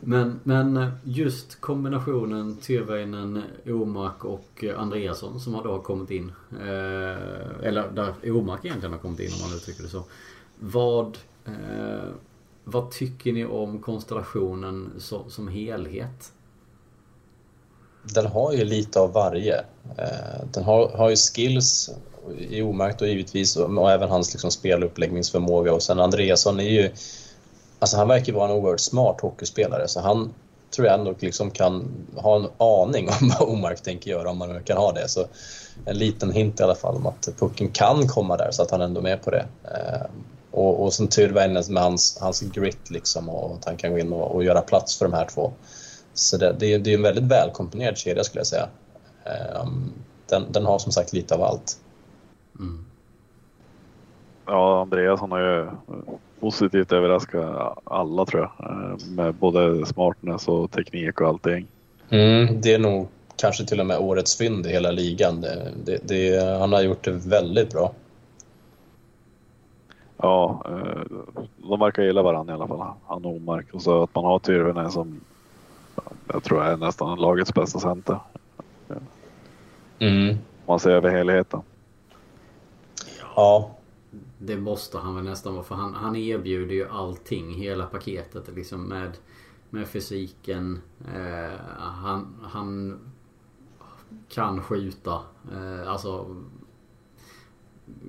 Men, men just kombinationen Tyrväinen, Omark och Andreasson som har då kommit in. Eh, eller där Omark egentligen har kommit in om man uttrycker det så. Vad, eh, vad tycker ni om konstellationen som, som helhet? Den har ju lite av varje. Eh, den har, har ju skills i omärkt och givetvis och även hans liksom speluppläggningsförmåga och sen Andreasson är ju Alltså han verkar vara en oerhört smart hockeyspelare så han tror jag ändå liksom kan ha en aning om vad Omark tänker göra om man nu kan ha det. Så en liten hint i alla fall om att pucken kan komma där så att han ändå är med på det. Eh, Eh, och, och sen Tyrväinen med hans, hans grit liksom och att han kan gå in och, och göra plats för de här två. Så det, det, det är en väldigt välkomponerad kedja skulle jag säga. Eh, den, den har som sagt lite av allt. Mm. Ja, Andreas han har ju positivt överraskat alla tror jag. Eh, med både smartness och teknik och allting. Mm, det är nog kanske till och med årets fynd i hela ligan. Det, det, det, han har gjort det väldigt bra. Ja, eh, de verkar gilla varandra i alla fall, han och Omark. Och så att man har Tyrväinen som jag tror är nästan lagets bästa center. Mm. Man ser över helheten. Ja, det måste han väl nästan vara för han, han erbjuder ju allting, hela paketet liksom med, med fysiken. Eh, han, han kan skjuta. Eh, alltså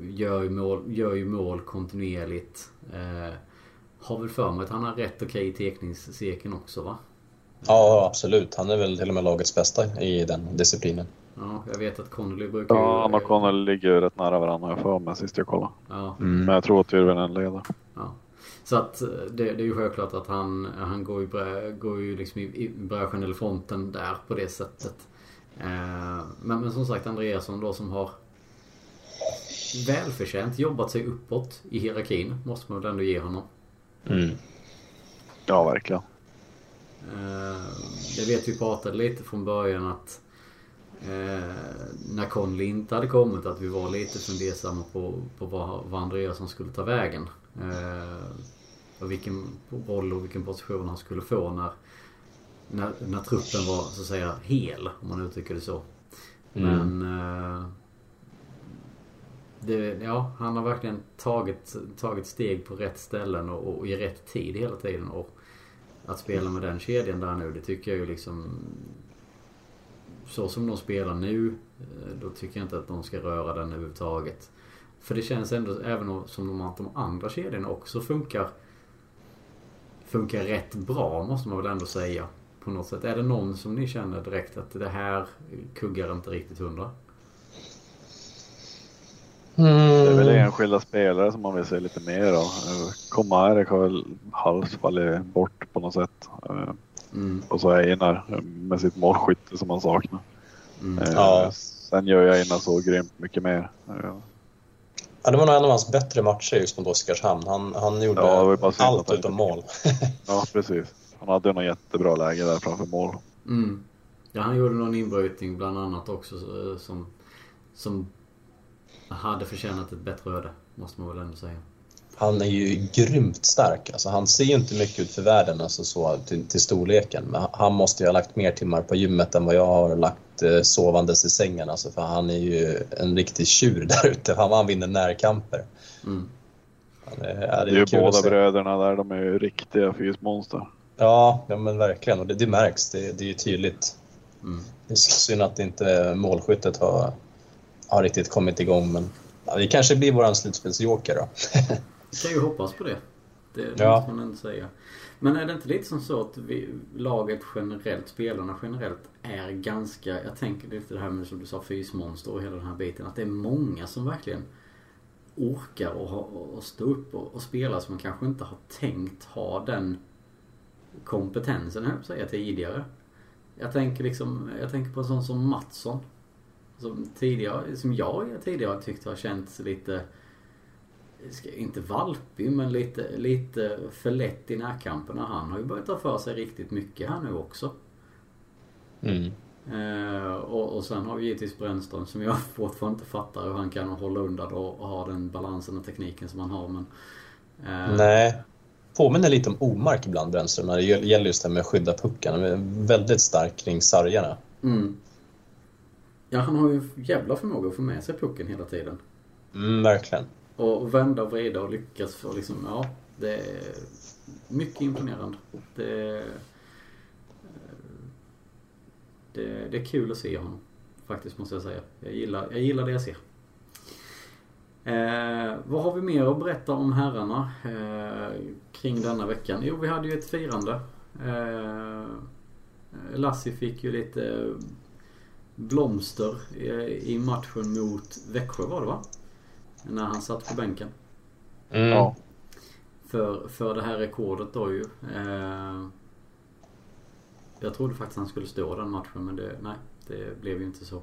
gör ju mål, gör ju mål kontinuerligt. Eh, har väl för mig att han har rätt okej okay i tekningscirkeln också va? Ja absolut. Han är väl till och med lagets bästa i den disciplinen. Ja, jag vet att Connolly brukar Ja, han och Connolly ligger rätt nära varandra jag för mig sist jag kollade. Ja. Mm. Men jag tror att Tyrväinen leder. Ja. Så att det, det, är ju självklart att han, han går ju, brä, går ju liksom i, i bräschen eller fronten där på det sättet. Eh, men, men som sagt Andreasson då som har välförtjänt jobbat sig uppåt i hierarkin. Måste man väl ändå ge honom. Mm. Ja, verkligen. Eh, jag vet vi pratade lite från början att Eh, när Conley inte hade kommit att vi var lite fundersamma på, på vad, vad Andreasson skulle ta vägen. Eh, och vilken roll och vilken position han skulle få när, när, när truppen var så att säga hel, om man uttrycker det så. Mm. Men det, ja, han har verkligen tagit, tagit steg på rätt ställen och, och i rätt tid hela tiden. Och att spela med den kedjan där nu, det tycker jag ju liksom så som de spelar nu, eh, då tycker jag inte att de ska röra den överhuvudtaget. För det känns ändå, även som att de andra kedjorna också funkar funkar rätt bra, måste man väl ändå säga. På något sätt. Är det någon som ni känner direkt att det här kuggar inte riktigt hundra? Mm. Det är väl enskilda spelare som man vill se lite mer av. Komarek har väl halvt fallit bort på något sätt. Mm. Och så Einar med sitt målskytte som man saknar. Mm. Eh, ja. Sen gör jag Einar så grymt mycket mer. Ja, det var nog en av hans bättre matcher just mot Oskarshamn. Han, han gjorde ja, allt utom mål. <laughs> ja, precis. Han hade nog jättebra läge där framför mål. Mm. Ja, han gjorde någon inbrytning bland annat också som, som hade förtjänat ett bättre öde. Måste man väl ändå säga han är ju grymt stark. Alltså, han ser ju inte mycket ut för världen alltså, så, till, till storleken. Men han måste ju ha lagt mer timmar på gymmet än vad jag har lagt eh, sovandes i sängen. Alltså, för han är ju en riktig tjur <laughs> där ute. Han, han vinner närkamper. Mm. Är, är det, det är ju båda bröderna där. De är ju riktiga fysmonster. Ja, ja men verkligen. Och det, det märks. Det, det är ju tydligt. Mm. Det är synd att inte målskyttet har, har riktigt kommit igång. Men ja, det kanske blir våran slutspelsjoker då. Vi kan ju hoppas på det. Det, ja. måste man ändå säga. Men är det inte lite som så att vi, laget generellt, spelarna generellt, är ganska... Jag tänker lite det här med som du sa, fysmonster och hela den här biten. Att det är många som verkligen orkar och, och stå upp och, och spela som man kanske inte har tänkt ha den kompetensen, jag säga, tidigare. Jag tänker liksom, jag tänker på en sån som Mattsson. Som tidigare, som jag tidigare tyckt har känts lite inte valpig, men lite, lite för lätt i närkamperna. Han har ju börjat ta för sig riktigt mycket här nu också. Mm. Eh, och, och sen har vi givetvis Brännström som jag <laughs> fortfarande inte fattar hur han kan hålla undan och, och ha den balansen och tekniken som han har. Men, eh, Nej. påminner lite om Omark ibland, Brännström, när det gäller just det här med att skydda pucken. Han är väldigt stark kring sargarna. Mm. Ja, han har ju jävla förmåga att få med sig pucken hela tiden. Mm, verkligen. Och vända och vrida och lyckas få liksom, ja. Det är mycket imponerande. Det, det, det är kul att se honom. Faktiskt måste jag säga. Jag gillar, jag gillar det jag ser. Eh, vad har vi mer att berätta om herrarna eh, kring denna veckan? Jo, vi hade ju ett firande. Eh, Lassi fick ju lite blomster i, i matchen mot Växjö var det va? När han satt på bänken. Mm. Ja. För, för det här rekordet då ju. Eh, jag trodde faktiskt han skulle stå den matchen men det, nej, det blev ju inte så.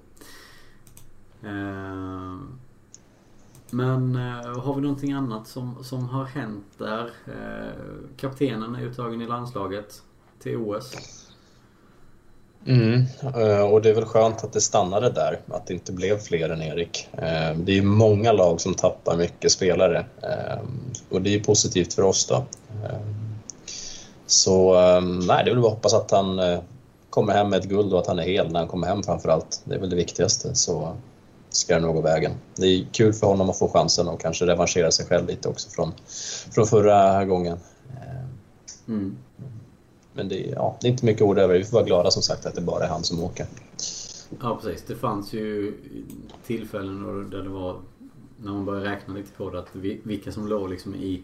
Eh, men eh, har vi någonting annat som, som har hänt där? Eh, kaptenen är uttagen i landslaget till OS. Mm, eh, och det är väl skönt att det stannade där, att det inte blev fler än Erik. Eh, det är många lag som tappar mycket spelare eh, och det är positivt för oss då. Så nej, det är väl att hoppas att han kommer hem med ett guld och att han är hel när han kommer hem framför allt. Det är väl det viktigaste. Så ska det nog gå vägen. Det är kul för honom att få chansen och kanske revanschera sig själv lite också från, från förra gången. Mm. Men det, ja, det är inte mycket ord över. Vi får vara glada som sagt att det bara är han som åker. Ja precis. Det fanns ju tillfällen där det var när man började räkna lite på det att vilka som låg liksom i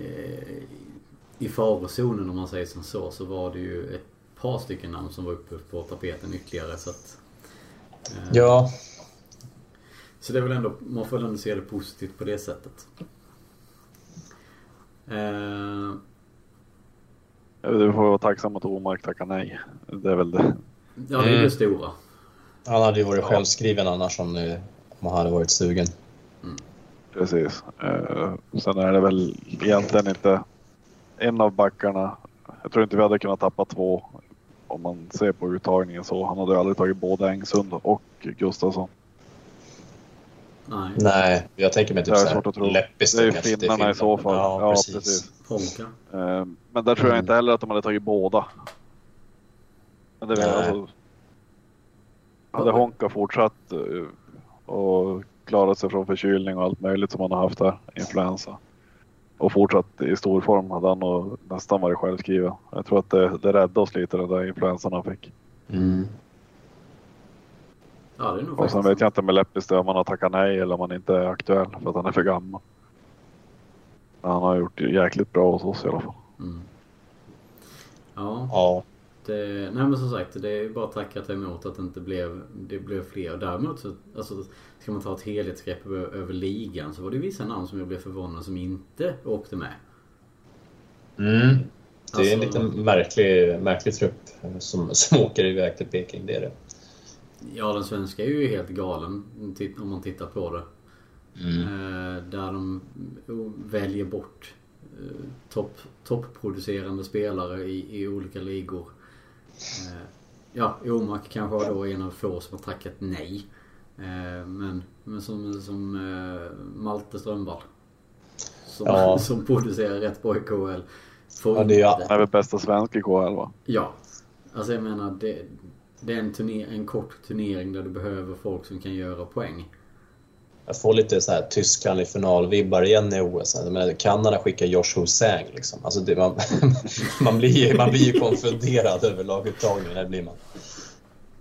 eh, i farozonen om man säger som så så var det ju ett par stycken namn som var uppe på tapeten ytterligare så att eh, Ja Så det är väl ändå, man får väl ändå se det positivt på det sättet. Eh, du får vara tacksam att Omark tackar nej. Det är väl det. Ja, det är det stora. Han hade ju varit självskriven annars om, om han hade varit sugen. Mm. Precis. Uh, sen är det väl egentligen inte en av backarna. Jag tror inte vi hade kunnat tappa två om man ser på uttagningen så. Han hade aldrig tagit både Engsund och Gustafsson. Nej. Nej, jag tänker mig typ det är svårt att tro. Det är ju finnarna i så fall. Ja, ja precis. precis. Polka. Eh, men där tror jag inte heller att de hade tagit båda. Men det alltså, hade Honka fortsatt eh, och klarat sig från förkylning och allt möjligt som han har haft där, influensa. Och fortsatt i stor form hade han nog nästan varit självskriven. Jag tror att det, det räddade oss lite den där influensan han fick. Mm. Ja, det är nog och sen vet jag inte med Leppis om han har tackat nej eller om han inte är aktuell för att han är för gammal. Men han har gjort jäkligt bra hos oss i alla fall. Mm. Ja. ja. Det, nej men som sagt, det är bara att tacka ta emot att det inte blev, det blev fler. Däremot så, alltså, ska man ta ett helhetsgrepp över, över ligan så var det vissa namn som jag blev förvånad som inte åkte med. Mm. Det är alltså, en lite märklig, märklig trupp som, som åker iväg till Peking, det är det. Ja, den svenska är ju helt galen om man tittar på det. Mm. Eh, där de väljer bort eh, topp, topproducerande spelare i, i olika ligor. Eh, ja, Omark kanske var då en av få som har tackat nej. Men, men som, som Malte Strömvall. Som, ja. <laughs> som producerar rätt bra i. Får ja, det är, är väl bästa svensk i KL va? Ja. Alltså jag menar, det, det är en, turner, en kort turnering där du behöver folk som kan göra poäng. Jag får lite så här Tyskland i finalvibbar igen i OS. Kanada skickar Josh Hussein liksom. Alltså det, man, <laughs> man, blir, man blir ju konfunderad över laguttagningen, det blir man.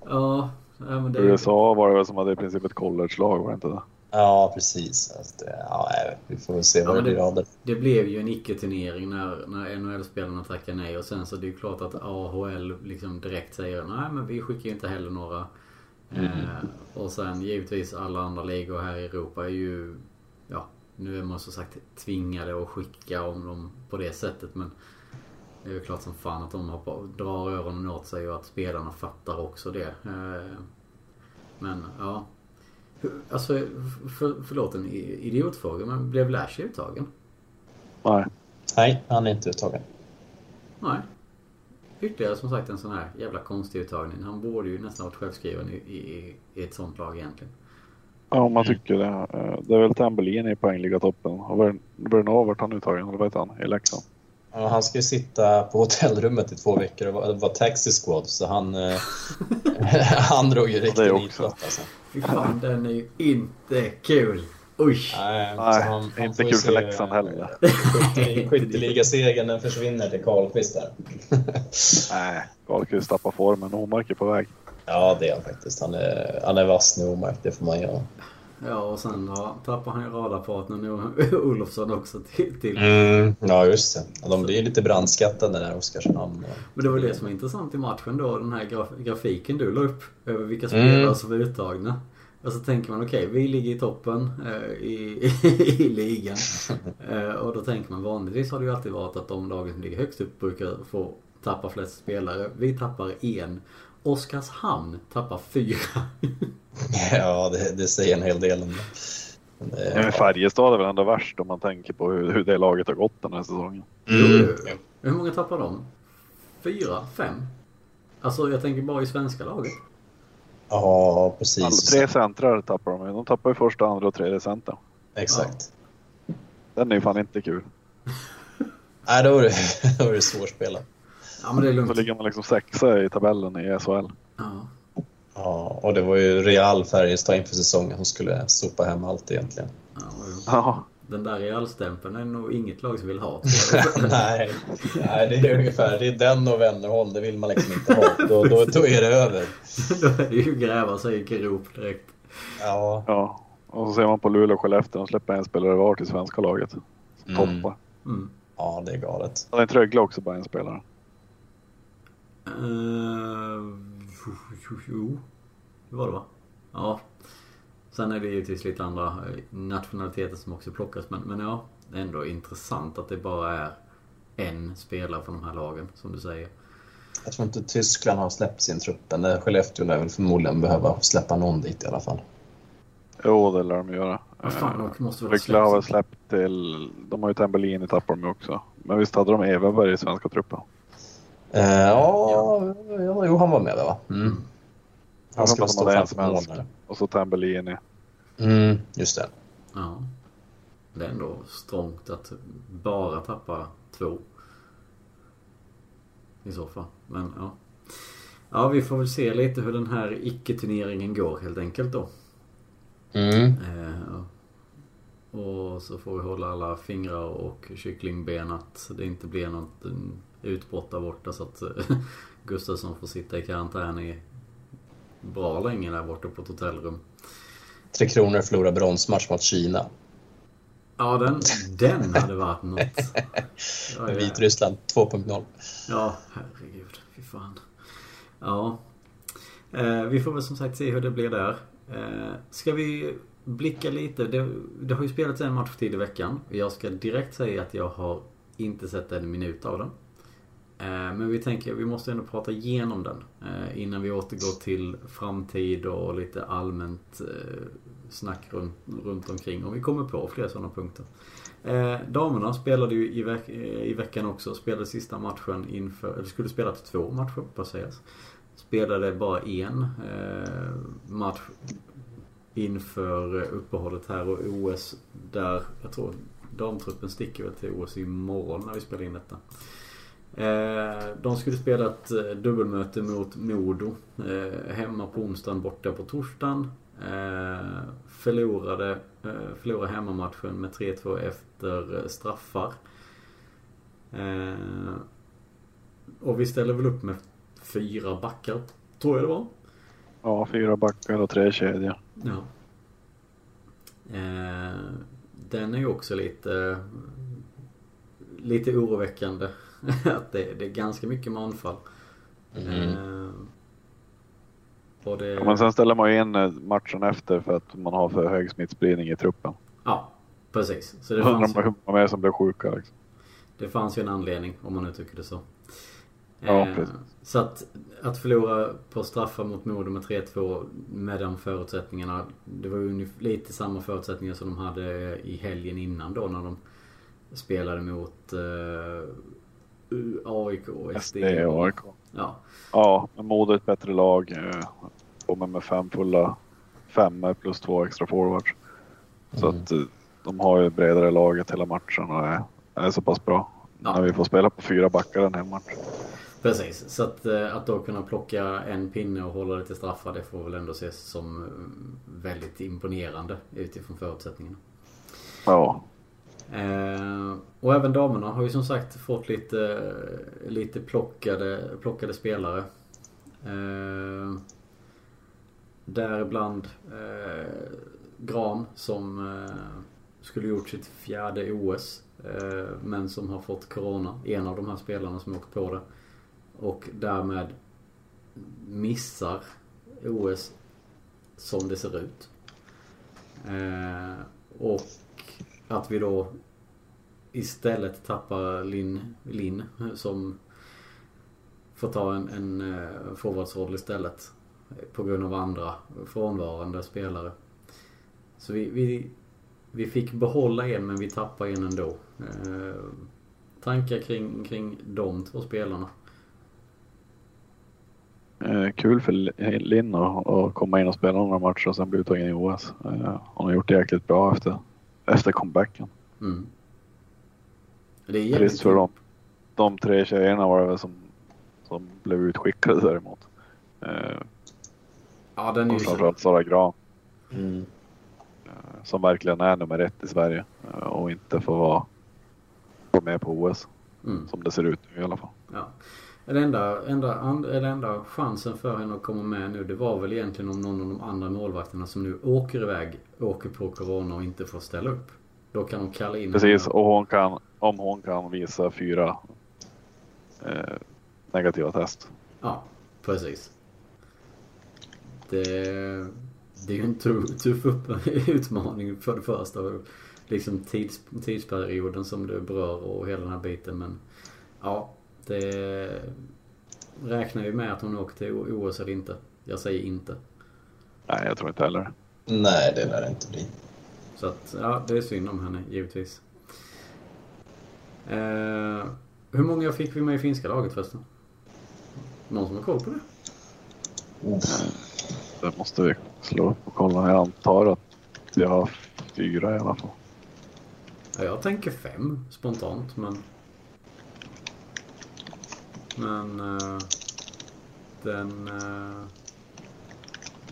Ja, men det... USA var det väl som hade i princip ett college-lag, var det inte det? Ja, precis. Alltså, ja, vi får väl se vad ja, det blir av det. Det blev ju en icke-turnering när, när NHL-spelarna tackade nej och sen så det är ju klart att AHL liksom direkt säger nej men vi skickar ju inte heller några. Mm. Eh, och sen givetvis alla andra ligor här i Europa är ju Ja, nu är man som sagt tvingade att skicka om dem på det sättet men det är ju klart som fan att de hoppar, drar öronen åt sig och att spelarna fattar också det. Eh, men ja, Alltså, för, förlåt en idiotfråga, men blev Lash uttagen? Nej. Nej, han är inte uttagen. Nej. Ytterligare som sagt en sån här jävla konstig uttagning. Han borde ju nästan varit självskriven i, i, i ett sånt lag egentligen. Ja, man tycker det. Eh, det är väl Tambellini i poängliga-toppen. Och Bernard vart han uttagen, eller vad heter han, i Leksand? Ja, han ska ju sitta på <laughs> hotellrummet i två veckor och vara, vara taxi squad så han, eh, <laughs> han drog ju riktigt nitlott alltså. Fy fan, den är ju inte kul. Oj! Nej, Nej han, han inte kul för Leksand heller. <laughs> Skytteligasegern den försvinner till Karlqvist där. Nej, Karlqvist tappar formen. Omark är på väg. Ja, det är han faktiskt. Han är, han är vass nu, Omark. Det får man göra. Ja, och sen ja, tappar han ju radarpartnern <laughs> Olofsson också till... till. Mm, ja, just det. De blir lite brandskattade där, Oskarshamn. Men det var det som var intressant i matchen då, den här graf grafiken du la upp över vilka spelare mm. som var uttagna. Och så tänker man okej, okay, vi ligger i toppen eh, i, <laughs> i ligan. Eh, och då tänker man vanligtvis har det ju alltid varit att de lagen som ligger högst upp brukar få tappa flest spelare. Vi tappar en. Oskarshamn tappar fyra. <laughs> ja, det, det, säger en hel del om det. Men Färjestad är väl ändå värst om man tänker på hur, hur det laget har gått den här säsongen. Mm. Hur många tappar de? Fyra? Fem? Alltså jag tänker bara i svenska laget. Ja, precis. Alla, tre centrar tappar de De tappar ju första, andra och tredje center. Exakt. Ja. Den är ju fan inte kul. <laughs> Nej, då är det, <laughs> då är det svårspelat. Ja, men det är lugnt. Så ligger man liksom sexa i tabellen i SHL. Ja. Ja, och det var ju Real Färjestad inför säsongen som skulle sopa hem allt egentligen. Ja, ja. Den där Real-stämpeln är nog inget lag som vill ha. <laughs> nej, nej, det är ungefär det är den och Wennerholm, det vill man liksom inte ha. Då, då, då är det över. <laughs> då är det ju gräva sig i grop direkt. Ja. ja. Och så ser man på Luleå och Skellefteå, de släpper en spelare var till svenska laget. Mm. Toppar. Mm. Ja, det är galet. Det är inte Rögle också, bara en spelare. Uh, jo, det var det va? Ja. Sen är det givetvis lite andra eh, nationaliteter som också plockas. Men, men ja, det är ändå intressant att det bara är en spelare från de här lagen, som du säger. Jag tror inte Tyskland har släppt sin trupp än. Skellefteå lär väl förmodligen behöva släppa någon dit i alla fall. Jo, det lär de göra. Vad fan, de måste väl Rögle har väl släppt till... De har ju Tambellini tappar de också. Men visst hade de Everberg i svenska truppen? Uh, ja, ja, jo han var med va? Mm. Han ska stå framför mål. Och så Tambellini. Mm, just det. Ja. Det är ändå strångt att bara tappa två. I så fall. Men ja. Ja, vi får väl se lite hur den här icke-turneringen går helt enkelt då. Mm. Eh, och så får vi hålla alla fingrar och kycklingben att det inte blir något utbrott borta så att <laughs> Gustafsson får sitta i karantän i bra länge där borta på ett hotellrum. Tre Kronor förlorar bronsmatch mot Kina. Ja, den, den hade varit något. <laughs> Ja, Vitryssland 2.0. Ja, herregud. Fy fan. Ja. Eh, vi får väl som sagt se hur det blir där. Eh, ska vi blicka lite. Det, det har ju spelats en match till i veckan. Jag ska direkt säga att jag har inte sett en minut av den. Eh, men vi tänker, vi måste ändå prata igenom den. Eh, innan vi återgår till framtid och lite allmänt eh, snack runt, runt omkring. Och vi kommer på fler sådana punkter. Damerna spelade ju i, veck i veckan också. Spelade sista matchen inför, eller skulle spela två matcher på sägas. Spelade bara en match inför uppehållet här och OS där, jag tror damtruppen sticker väl till OS imorgon när vi spelar in detta. Eh, de skulle spela ett eh, dubbelmöte mot Modo eh, hemma på onsdagen, borta på torsdagen. Förlorade, förlorade hemmamatchen med 3-2 efter straffar. Och vi ställer väl upp med fyra backar, tror jag det var. Ja, fyra backar och tre kedjor. Ja. Den är ju också lite, lite oroväckande. <laughs> att det, det, är ganska mycket manfall. Mm. Eh, det... ja, men sen ställer man ju in eh, matchen efter för att man har för hög smittspridning i truppen. Ja, precis. Så det fanns ju... hur många är som blev sjuka liksom. Det fanns ju en anledning om man nu tycker det så. Ja, eh, precis. Så att, att förlora på straffar mot Modo med 3-2 med de förutsättningarna. Det var ju lite samma förutsättningar som de hade i helgen innan då när de spelade mot eh, AIK och SD. AIK. Ja. Ja, Modo ett bättre lag. Kommer med fem fulla, fem plus två extra forwards. Så mm. att eh, de har ju bredare laget hela matchen och är, är så pass bra. Ja. När vi får spela på fyra backar en hel match. Precis, så att, eh, att då kunna plocka en pinne och hålla det till straffar det får väl ändå ses som eh, väldigt imponerande utifrån förutsättningarna. Ja. Eh, och även damerna har ju som sagt fått lite, lite plockade, plockade spelare. Eh, däribland eh, Gran som eh, skulle gjort sitt fjärde OS. Eh, men som har fått Corona. En av de här spelarna som åkt på det. Och därmed missar OS som det ser ut. Eh, och att vi då istället tappar Linn, Lin som får ta en, en eh, forwardsroll istället. Eh, på grund av andra frånvarande spelare. Så vi, vi, vi fick behålla en men vi tappade en ändå. Eh, tankar kring, kring de två spelarna? Eh, kul för Linn att komma in och spela några matcher och sen bli uttagen i OS. Eh, hon har gjort det jäkligt bra efter, efter comebacken. Mm. Det är Trist för dem. De tre tjejerna var det väl som, som blev utskickade däremot. Eh, ja, den är ju Framförallt Sara Grahn. Mm. Eh, som verkligen är nummer ett i Sverige eh, och inte får vara, vara med på OS. Mm. Som det ser ut nu i alla fall. Ja. Den enda, enda, and, enda chansen för henne att komma med nu det var väl egentligen om någon av de andra målvakterna som nu åker iväg åker på Corona och inte får ställa upp. Då kan hon kalla in Precis, och hon kan, om hon kan visa fyra eh, negativa test. Ja, precis. Det, det är ju en tuff, tuff utmaning för det första. Liksom tids, tidsperioden som det berör och hela den här biten. Men ja, det räknar ju med att hon åker till OS eller inte. Jag säger inte. Nej, jag tror inte heller. Nej, det lär det inte bli. Så att, ja, det är synd om henne givetvis. Eh, hur många fick vi med i finska laget förresten? Någon som har koll på det? Det måste vi slå upp och kolla. Jag antar att vi har fyra i alla fall. Ja, jag tänker fem spontant men... Men... Uh, den... Uh,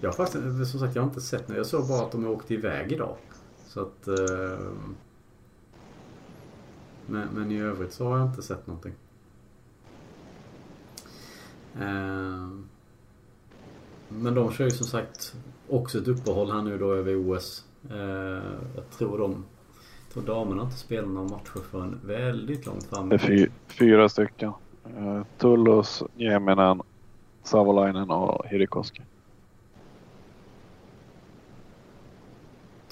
jag har faktiskt, som sagt, jag har inte sett något. Jag såg bara att de åkte iväg idag. Så att... Eh, men, men, i övrigt så har jag inte sett någonting. Eh, men de kör ju som sagt också ett uppehåll här nu då över OS. Eh, jag tror de... Jag tror damerna inte spelar några matcher förrän väldigt långt fram. Det är fy, fyra stycken. Eh, uh, Tullus, Nieminen, Savolainen och Hirikoski.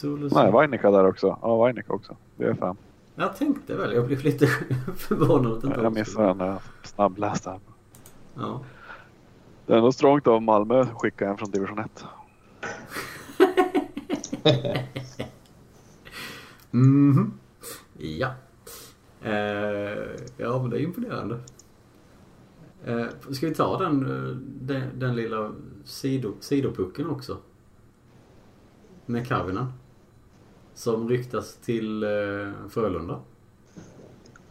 Tulus. Nej, Vainika där också. Ja, Vainika också. Det är fem. Jag tänkte väl. Jag blev lite <laughs> förvånad att inte Jag missade den när jag snabbläste här. Ja. Det är ändå strångt av Malmö att skicka en från division 1. <laughs> mm Ja. Eh, ja, men det är imponerande. Eh, ska vi ta den, eh, den, den lilla sido, sidopucken också? Med Kavinen? Som ryktas till eh, Frölunda.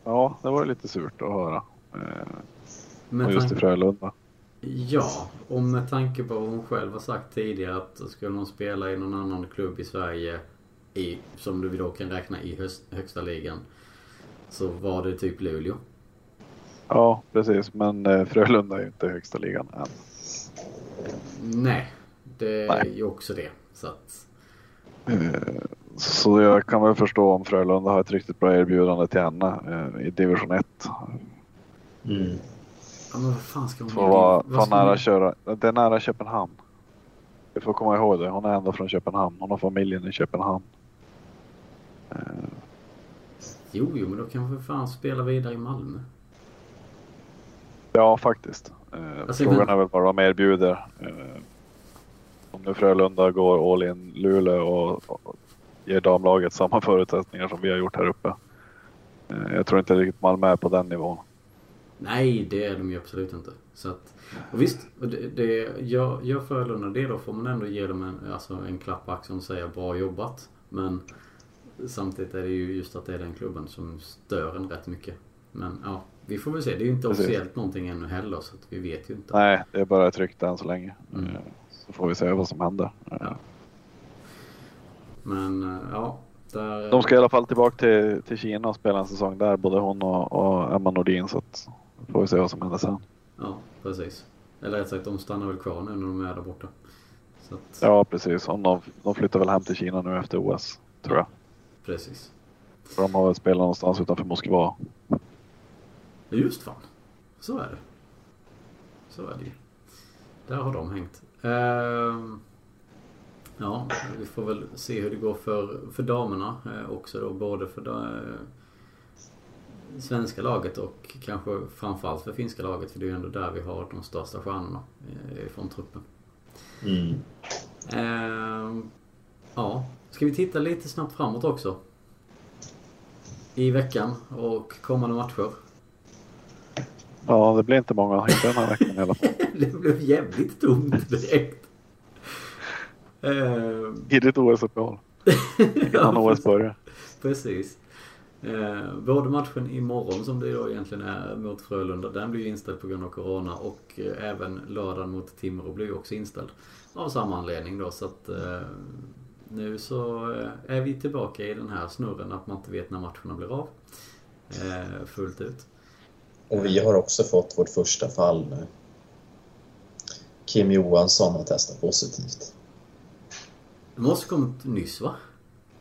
Ja, det var lite surt att höra. Eh, och just i Frölunda. Ja, och med tanke på vad hon själv har sagt tidigare att skulle hon spela i någon annan klubb i Sverige i, som du då kan räkna i höst, högsta ligan så var det typ Luleå. Ja, precis. Men eh, Frölunda är ju inte högsta ligan än. Nej, det Nej. är ju också det. Så att... Eh, så jag kan väl förstå om Frölunda har ett riktigt bra erbjudande till henne eh, i division 1. Mm. Ja, men vad fan ska hon Får vara, vad nära hon... köra. Det är nära Köpenhamn. Vi får komma ihåg det. Hon är ändå från Köpenhamn. Hon har familjen i Köpenhamn. Uh... Jo, jo, men då kan för fan spela vidare i Malmö. Ja, faktiskt. Uh, alltså, frågan men... är väl vad de erbjuder. Uh, om nu Frölunda går all in Luleå och, och ger damlaget samma förutsättningar som vi har gjort här uppe. Eh, jag tror inte riktigt Malmö är på den nivån. Nej, det är de ju absolut inte. Så att, och visst, det, det, gör Frölunda det då får man ändå ge dem en, alltså en klapp på axeln och säga bra jobbat. Men samtidigt är det ju just att det är den klubben som stör en rätt mycket. Men ja, vi får väl se. Det är ju inte Precis. officiellt någonting ännu heller så vi vet ju inte. Nej, det är bara ett rykte än så länge. Mm. Eh, så får vi se vad som händer. Ja. Men eh, ja. Där... De ska i alla fall tillbaka till, till Kina och spela en säsong där. Både hon och, och Emma Nordin. Så att, får vi se vad som händer sen. Ja, precis. Eller rätt sagt, de stannar väl kvar nu när de är där borta. Att... Ja, precis. Om de, de flyttar väl hem till Kina nu efter OS, tror jag. Precis. För de har väl spelat någonstans utanför Moskva. Just fan. Så är det. Så är det. Där har de hängt. Uh, ja, vi får väl se hur det går för, för damerna uh, också då. Både för uh, svenska laget och kanske framförallt för finska laget. För det är ju ändå där vi har de största stjärnorna uh, från truppen. Mm. Ehm, ja, ska vi titta lite snabbt framåt också? I veckan och kommande matcher. Ja, det blir inte många inte den här veckan i alla fall. <laughs> det blev jävligt tomt direkt. Tidigt OS-uppehåll. <laughs> Innan OS börjar. Precis. Eh, både matchen imorgon som det då egentligen är mot Frölunda, den blir ju inställd på grund av Corona och eh, även lördagen mot Timrå blir ju också inställd. Av samma anledning då så att eh, nu så eh, är vi tillbaka i den här snurren att man inte vet när matcherna blir av. Eh, fullt ut. Och vi har också fått vårt första fall nu. Kim Johansson har testat positivt. Det måste kommit nyss va?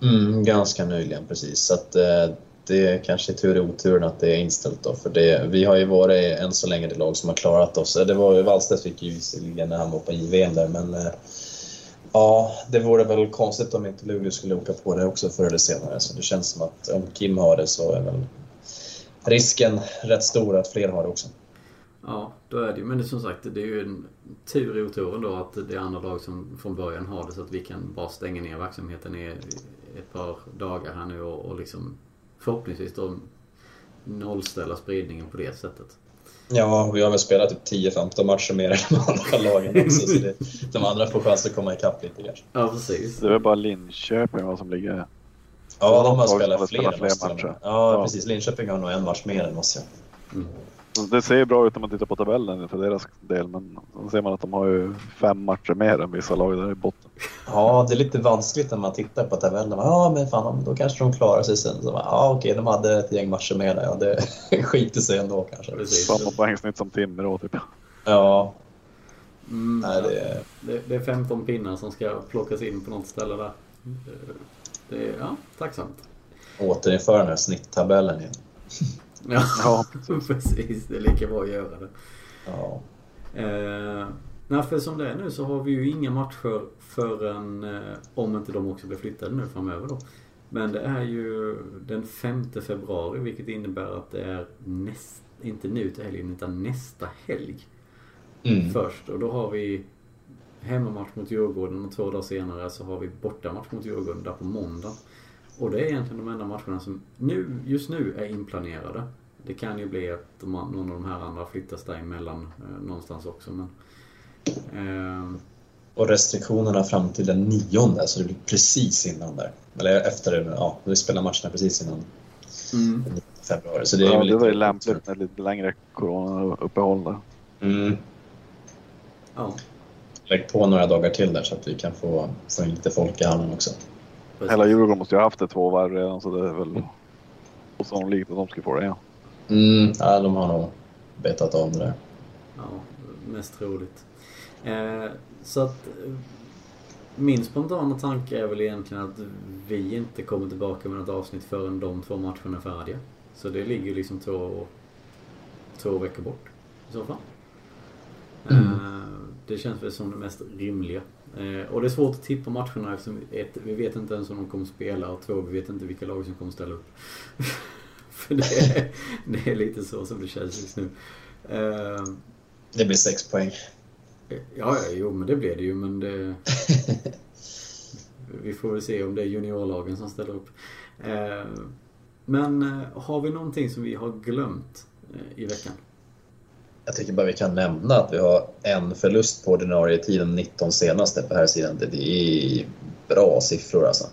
Mm, ganska nyligen precis. Så att, eh, det är kanske tur i oturen att det är inställt då. För det, vi har ju varit än så länge det lag som har klarat oss. Eh, det var ju Wallstedt fick ju visserligen när han var på JVM där men eh, Ja, det vore väl konstigt om inte Luleå skulle åka på det också förr eller senare. Så det känns som att om Kim har det så är väl risken rätt stor att fler har det också. Ja, då är det ju. Men det, som sagt, det är ju en tur i oturen då att det är andra lag som från början har det så att vi kan bara stänga ner verksamheten i ett par dagar här nu och, och liksom förhoppningsvis då nollställa spridningen på det sättet. Ja, vi har väl spelat typ 10-15 matcher mer <laughs> än de andra lagen också. så det, de andra får chans att komma ikapp lite kanske. Ja, precis. Det är väl bara Linköping som ligger... Ja, de har spelat fler, fler matcher. Ja, ja, precis. Linköping har nog en match mer än oss. Ja. Mm. Det ser bra ut om man tittar på tabellen för deras del, men då ser man att de har ju fem matcher mer än vissa lag där i botten. Ja, det är lite vanskligt när man tittar på tabellen. Ja, men fan, då kanske de klarar sig sen. Så, ja, okej, de hade ett gäng matcher mer där. Ja, det <laughs> skiter sig ändå kanske. Precis. Samma poängsnitt som Timrå, typ. Ja. Mm, Nej, det... Är... Det, det är 15 pinnar som ska plockas in på något ställe där. Det är, ja, tacksamt. Återinföra den här snitttabellen igen. Ja, <laughs> ja <laughs> precis. Det är lika bra att göra det. Ja. Eh, nej, för som det är nu så har vi ju inga matcher förrän, eh, om inte de också blir flyttade nu framöver då. Men det är ju den 5 februari vilket innebär att det är näst, inte nu till helgen utan nästa helg. Mm. Först och då har vi hemmamatch mot Djurgården och två dagar senare så har vi bortamatch mot Djurgården där på måndag. Och det är egentligen de enda matcherna som nu, just nu är inplanerade. Det kan ju bli att de, någon av de här andra flyttas däremellan eh, någonstans också. Men, eh, och restriktionerna fram till den nionde, så det blir precis innan där. Eller efter, ja, vi spelar matcherna precis innan mm. februari. Så det är ja, väl det var ju lämpligt med lite längre coronauppehåll där. Mm. Ja. Lägg på några dagar till där så att vi kan få, få in lite folk i hallen också. Precis. Hela Djurgården måste ju ha haft det två varv redan så det är väl osannolikt att de ska få det igen. Mm, ja, de har nog betat av det där. Ja, mest troligt. Eh, så att min spontana tanke är väl egentligen att vi inte kommer tillbaka med något avsnitt förrän de två matcherna är färdiga. Så det ligger liksom två, två veckor bort i så fall. Mm. Eh, det känns väl som det mest rimliga. Eh, och det är svårt att tippa matcherna eftersom ett, vi vet inte ens om de kommer spela och två, vi vet inte vilka lag som kommer ställa upp. <laughs> För det är, det är lite så som det känns just nu. Eh, det blir sex poäng. Ja, ja, jo men det blir det ju men det... <laughs> vi får väl se om det är juniorlagen som ställer upp. Eh, men har vi någonting som vi har glömt i veckan? Jag tycker bara vi kan nämna att vi har en förlust på ordinarie tiden, 19 senaste på här sidan. Det är bra siffror alltså.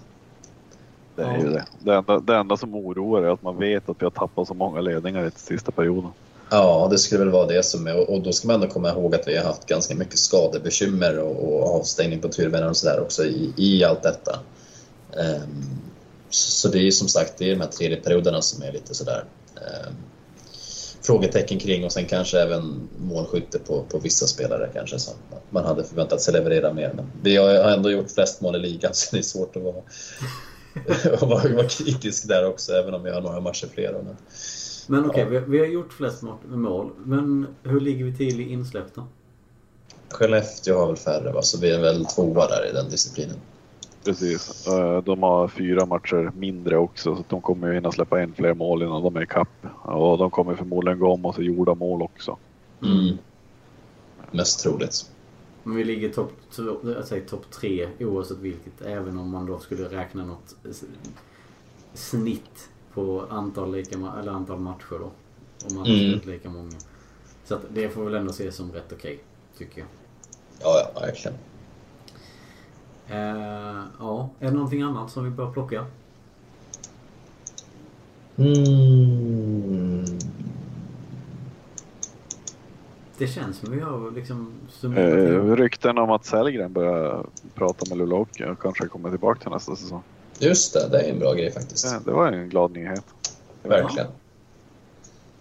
Det är ju det. Det enda, det enda som oroar är att man vet att vi har tappat så många ledningar i sista perioden. Ja, det skulle väl vara det som är. Och då ska man ändå komma ihåg att vi har haft ganska mycket skadebekymmer och, och avstängning på turvänner och sådär också i, i allt detta. Um, så det är ju som sagt det är de här tredje perioderna som är lite sådär um, frågetecken kring och sen kanske även målskytte på, på vissa spelare kanske som man hade förväntat sig leverera mer. Men vi har ändå gjort flest mål i ligan <laughs> så det är svårt att vara, <laughs> att vara, vara kritisk där också även om vi har några matcher fler. Men, men okej, okay, vi, vi, har gjort flest mål. Men hur ligger vi till i insläpp då? Skellefteå har väl färre va, så vi är väl tvåa där i den disciplinen. Precis. Eh, de har fyra matcher mindre också så de kommer ju hinna släppa in fler mål innan de är i kapp. Och de kommer förmodligen gå om oss i gjorda mål också. Mm. Mest troligt. Men vi ligger topp top tre oavsett vilket. Även om man då skulle räkna något snitt på antal, lika, eller antal matcher då. Om man har mm. lika många. Så att det får väl ändå ses som rätt okej, okay, tycker jag. Ja, ja, verkligen. Eh, ja, är det någonting annat som vi bör plocka? Mm. Det känns som vi har liksom eh, Rykten om att Sellgren börjar prata med Luleå och kanske kommer tillbaka till nästa säsong. Just det, det är en bra grej faktiskt. Det, det var en glad nyhet. Verkligen. Ja.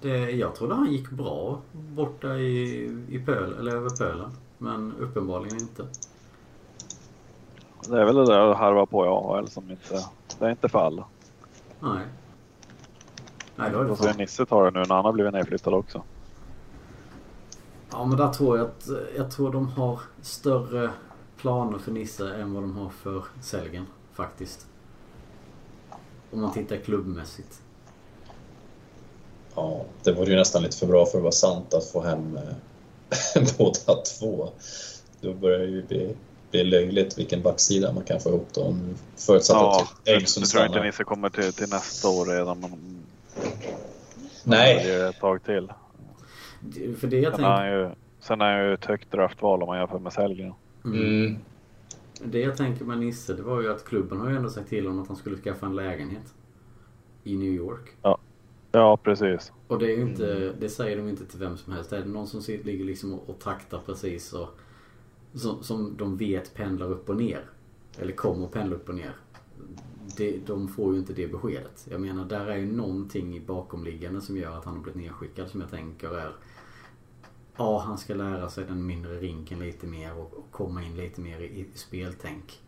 Det, jag trodde han gick bra borta i, i Pöl, eller över Pölen. Men uppenbarligen inte. Det är väl det där att harva på i AHL som inte... Det är inte för alla. Nej. Nej, då är det Och så Nisse tar det nu när han har blivit nedflyttad också. Ja, men där tror jag att... Jag tror de har större planer för Nisse än vad de har för Selgen faktiskt. Om man tittar klubbmässigt. Ja, det vore ju nästan lite för bra för att vara sant att få hem eh, <laughs> båda två. Då börjar det ju bli det är löjligt vilken backsida man kan få ihop då. Förutsatt ja, att Engström Jag tror inte Nisse kommer till, till nästa år redan. Men... Nej. Det är ett tag till. För det jag sen, tänk... ju, sen är han ju ett högt draftval om man jämför med Sellgren. Mm. mm. Det jag tänker med Nisse, det var ju att klubben har ju ändå sagt till honom att han skulle skaffa en lägenhet. I New York. Ja, ja precis. Och det är ju inte, det säger de inte till vem som helst. Är det någon som ligger liksom och, och taktar precis och som, som de vet pendlar upp och ner. Eller kommer pendla upp och ner. Det, de får ju inte det beskedet. Jag menar, där är ju någonting bakomliggande som gör att han har blivit nedskickad som jag tänker är Ja, han ska lära sig den mindre rinken lite mer och, och komma in lite mer i, i speltänk.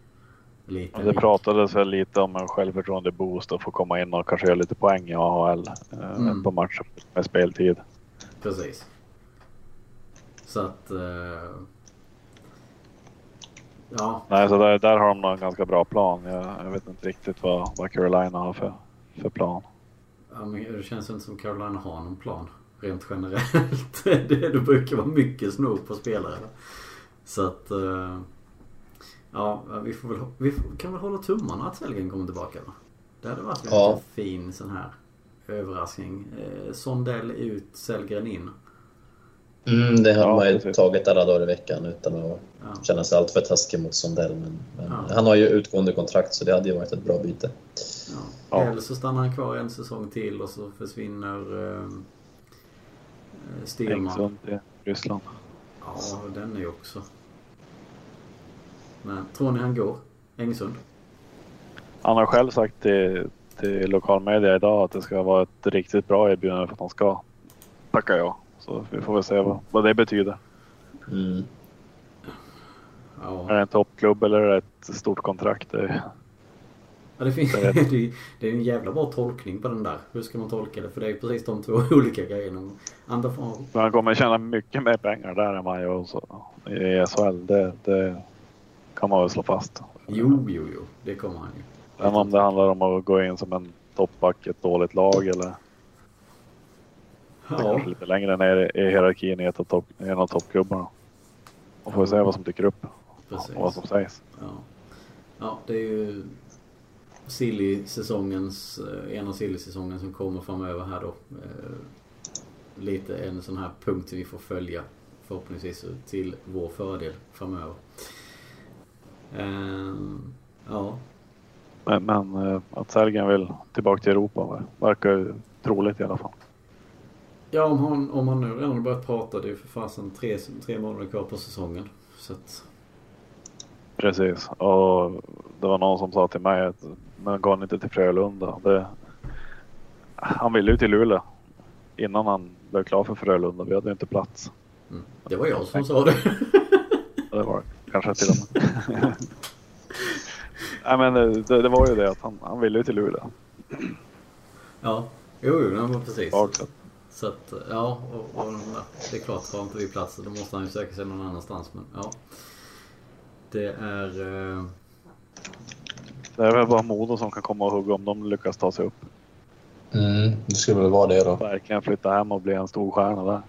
Lite det pratades väl lite om en självförtroende boost och få komma in och kanske göra lite poäng i AHL eh, mm. på matcher med speltid. Precis. Så att eh, Ja. Nej, så där, där har de nog en ganska bra plan. Jag, jag vet inte riktigt vad, vad Carolina har för, för plan. Ja, men det känns inte som Carolina har någon plan. Rent generellt. <laughs> det, det brukar vara mycket snor på spelare. Så att... Uh, ja, vi, får väl, vi kan väl hålla tummarna att Sellgren kommer tillbaka va? Det hade varit en ja. fin sån här överraskning. Eh, Sondell ut, Sellgren in. Mm, det har ja, man ju precis. tagit alla dagar i veckan utan att ja. känna sig alltför taskig mot Sondell. Men, men ja. han har ju utgående kontrakt så det hade ju varit ett bra byte. Ja. Eller så stannar han kvar en säsong till och så försvinner Styrman. Engsund till Ryssland. Ja, den är ju också. Men tror ni han går? Engsund? Han har själv sagt till, till lokal media idag att det ska vara ett riktigt bra erbjudande för att han ska. Tackar jag. Så vi får väl se vad, vad det betyder. Mm. Ja. Är det en toppklubb eller är det ett stort kontrakt? Det... Ja, det, finns, <laughs> det är en jävla bra tolkning på den där. Hur ska man tolka det? För det är precis de två <laughs> olika grejerna. Andra får... Han kommer tjäna mycket mer pengar där än man gör i SHL. Det, det kan man väl slå fast. Jo, jo, jo. Det kommer han ju. Men om det handlar om att gå in som en toppback i ett dåligt lag eller Ja. Kanske lite längre ner i hierarkin i ett av topp, en av toppklubbarna. Och får se vad som dyker upp. Precis. Vad som sägs. Ja, ja det är ju silly-säsongens, eh, en av silly-säsongen som kommer framöver här då. Eh, lite en sån här punkt vi får följa förhoppningsvis till vår fördel framöver. Uh, ja. Men, men att Sergen vill tillbaka till Europa verkar ju troligt i alla fall. Ja, om han, om han nu redan börjat prata. Det är ju för fasen tre, tre månader kvar på säsongen. Så att... Precis. Och det var någon som sa till mig att men går han inte till Frölunda? Det... Han ville ju till Luleå innan han blev klar för Frölunda. Vi hade ju inte plats. Mm. Det var jag som sa det. <laughs> det var kanske till och med. <laughs> Nej men det, det, var ju det att han, han ville ju till Luleå. Ja, jo, jo men precis. Bakåt. Så att, ja, och, och det är klart, har inte vi plats då måste han ju söka sig någon annanstans. Men ja. Det är... Eh... Det är väl bara Modo som kan komma och hugga om de lyckas ta sig upp. Mm, det skulle väl vara det då. Verkligen flytta hem och bli en stor stjärna där.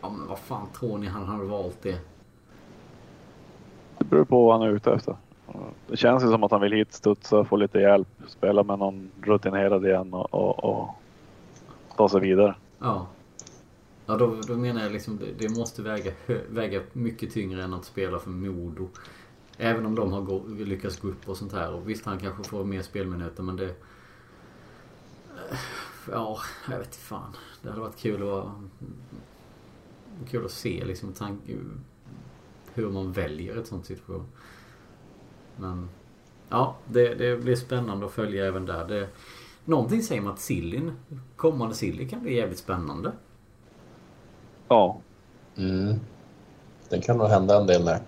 Ja men vad fan tror ni han hade valt det? Det beror på vad han är ute efter. Det känns ju som att han vill hit, studsa, få lite hjälp, spela med någon rutinerad igen och, och, och ta sig vidare. Ja. Ja då, då menar jag liksom det, det måste väga, väga mycket tyngre än att spela för Modo. Även om de har gå, lyckats gå upp och sånt här. Och visst han kanske får mer spelminuter men det... Eh, ja, jag vet inte fan. Det hade varit kul att... Kul att se liksom tanke, hur man väljer ett sånt situation. Men ja, det, det blir spännande att följa även där. Det, någonting säger mig att Sillin, kommande Silly kan bli jävligt spännande. Ja. Mm. Det kan nog hända en del där.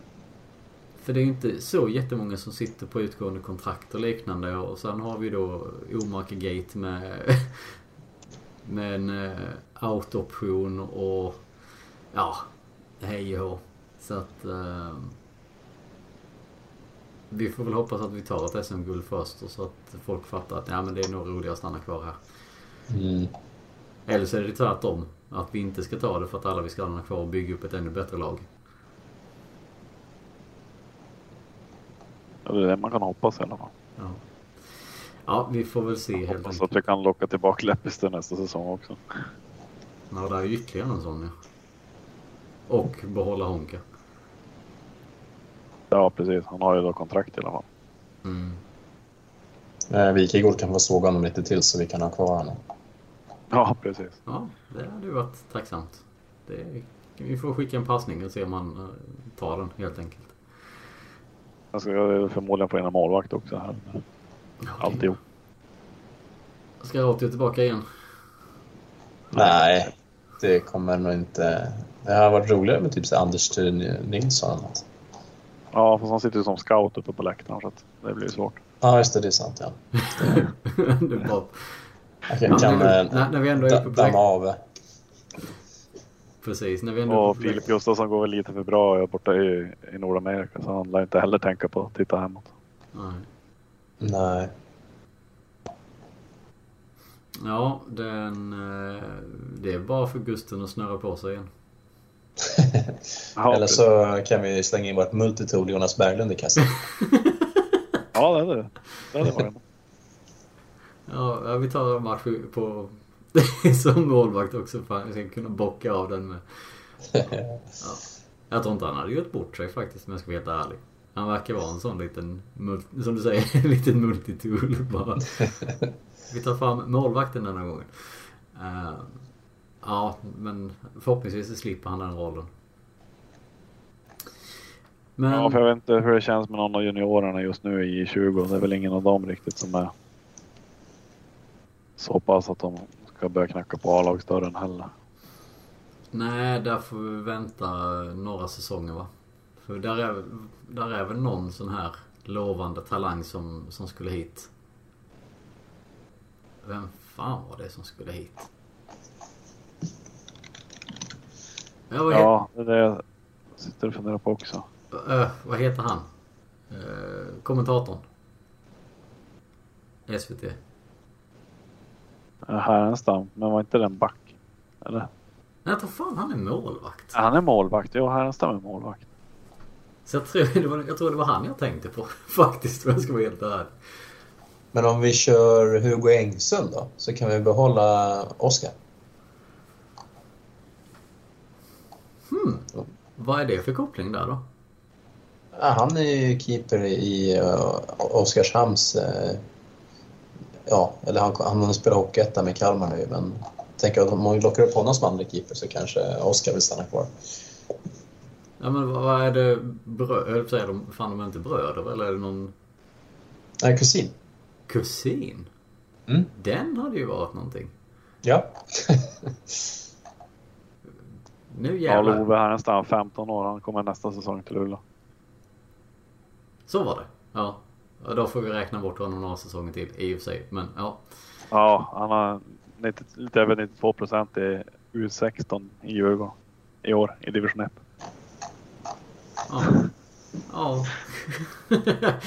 För det är ju inte så jättemånga som sitter på utgående kontrakt och liknande. Och sen har vi då Omaka-gate med, <laughs> med en uh, out-option och ja, hej och Så att... Uh, vi får väl hoppas att vi tar ett SM-guld först och så att folk fattar att ja, men det är nog roligare att stanna kvar här. Mm. Eller så är det tvärtom. Att vi inte ska ta det för att alla vill stanna kvar och bygga upp ett ännu bättre lag. Ja, det är det man kan hoppas i alla fall. Ja, ja vi får väl se helt enkelt. Hoppas att vi kan locka tillbaka Lepistö nästa säsong också. Ja, det är ju ytterligare en sån ja. Och behålla Honka. Ja, precis. Han har ju då kontrakt i alla fall. Mm. Eh, Wikegård kan få såga honom lite till så vi kan ha kvar honom. Ja, precis. Ja, det hade ju varit tacksamt. Det, vi får skicka en passning och se om han eh, tar den helt enkelt. Han ska förmodligen få en målvakt också här. Ja, Alltihop. Ska Rautio tillbaka igen? Nej, det kommer nog inte. Det har varit roligare med typ Anders Nilsson eller något. Ja, fast han sitter ju som scout uppe på läktaren så att det blir svårt. Ja, just det. Det är sant ja. <laughs> det är bra. Jag kan, kan när, när vi ändå är uppe på damma av. Precis, när vi ändå Och Filip Gustafsson går väl lite för bra borta i, i Nordamerika så han lär inte heller tänka på att titta hemåt. Nej. Nej. Ja, den, eh, det är bara för Gusten att snurra på sig igen. <laughs> Eller så kan vi slänga in vårt multitool Jonas Berglund i kassan. <laughs> ja, det är det. Det är det Ja, vi tar en match på <laughs> som målvakt också för att ska kunna bocka av den med. Ja. Jag tror inte han hade gjort bort sig faktiskt om jag ska vara helt ärlig. Han verkar vara en sån liten, som du säger, <laughs> en liten multitool bara. <laughs> Vi tar fram målvakten denna gången. Uh, ja, men förhoppningsvis slipper han den rollen. Men... Ja, för jag vet inte hur det känns med någon av juniorerna just nu i 20 Det är väl ingen av dem riktigt som är så pass att de ska börja knacka på A-lagsdörren heller. Nej, där får vi vänta några säsonger va? För där är, där är väl någon sån här lovande talang som, som skulle hit. Vem fan var det som skulle hit? Ja, ja det är det jag sitter och funderar på också. Uh, vad heter han? Uh, kommentatorn. SVT. Härenstam, men var inte den back? Eller? Nej, jag tror fan han är målvakt. Han är målvakt. Jo, Härenstam är målvakt. Så jag tror, det var, jag tror det var han jag tänkte på <laughs> faktiskt, om jag ska vara helt ärlig. Men om vi kör Hugo Engsund då, så kan vi behålla Oskar. Hmm. Vad är det för koppling där då? Ja, han är ju keeper i uh, Oskarshamns... Uh, ja, eller han, han spelar Hockeyettan med Kalmar nu, men tänker att om man lockar upp honom som andra keeper så kanske Oskar vill stanna kvar. Ja men vad är det? Brö jag säga, de, fan de är inte bröder eller är det någon... Nej, kusin. Kusin? Mm. Den hade ju varit någonting. Ja. <laughs> nu jävlar. Ja, Love här nästan 15 år. Han kommer nästa säsong till Luleå. Så var det. Ja. Då får vi räkna bort honom några säsonger till i och för sig. Men ja. Ja, han har 90, lite över 92 procent i U16 i Djurgården i år i division 1. Ja. ja. <laughs>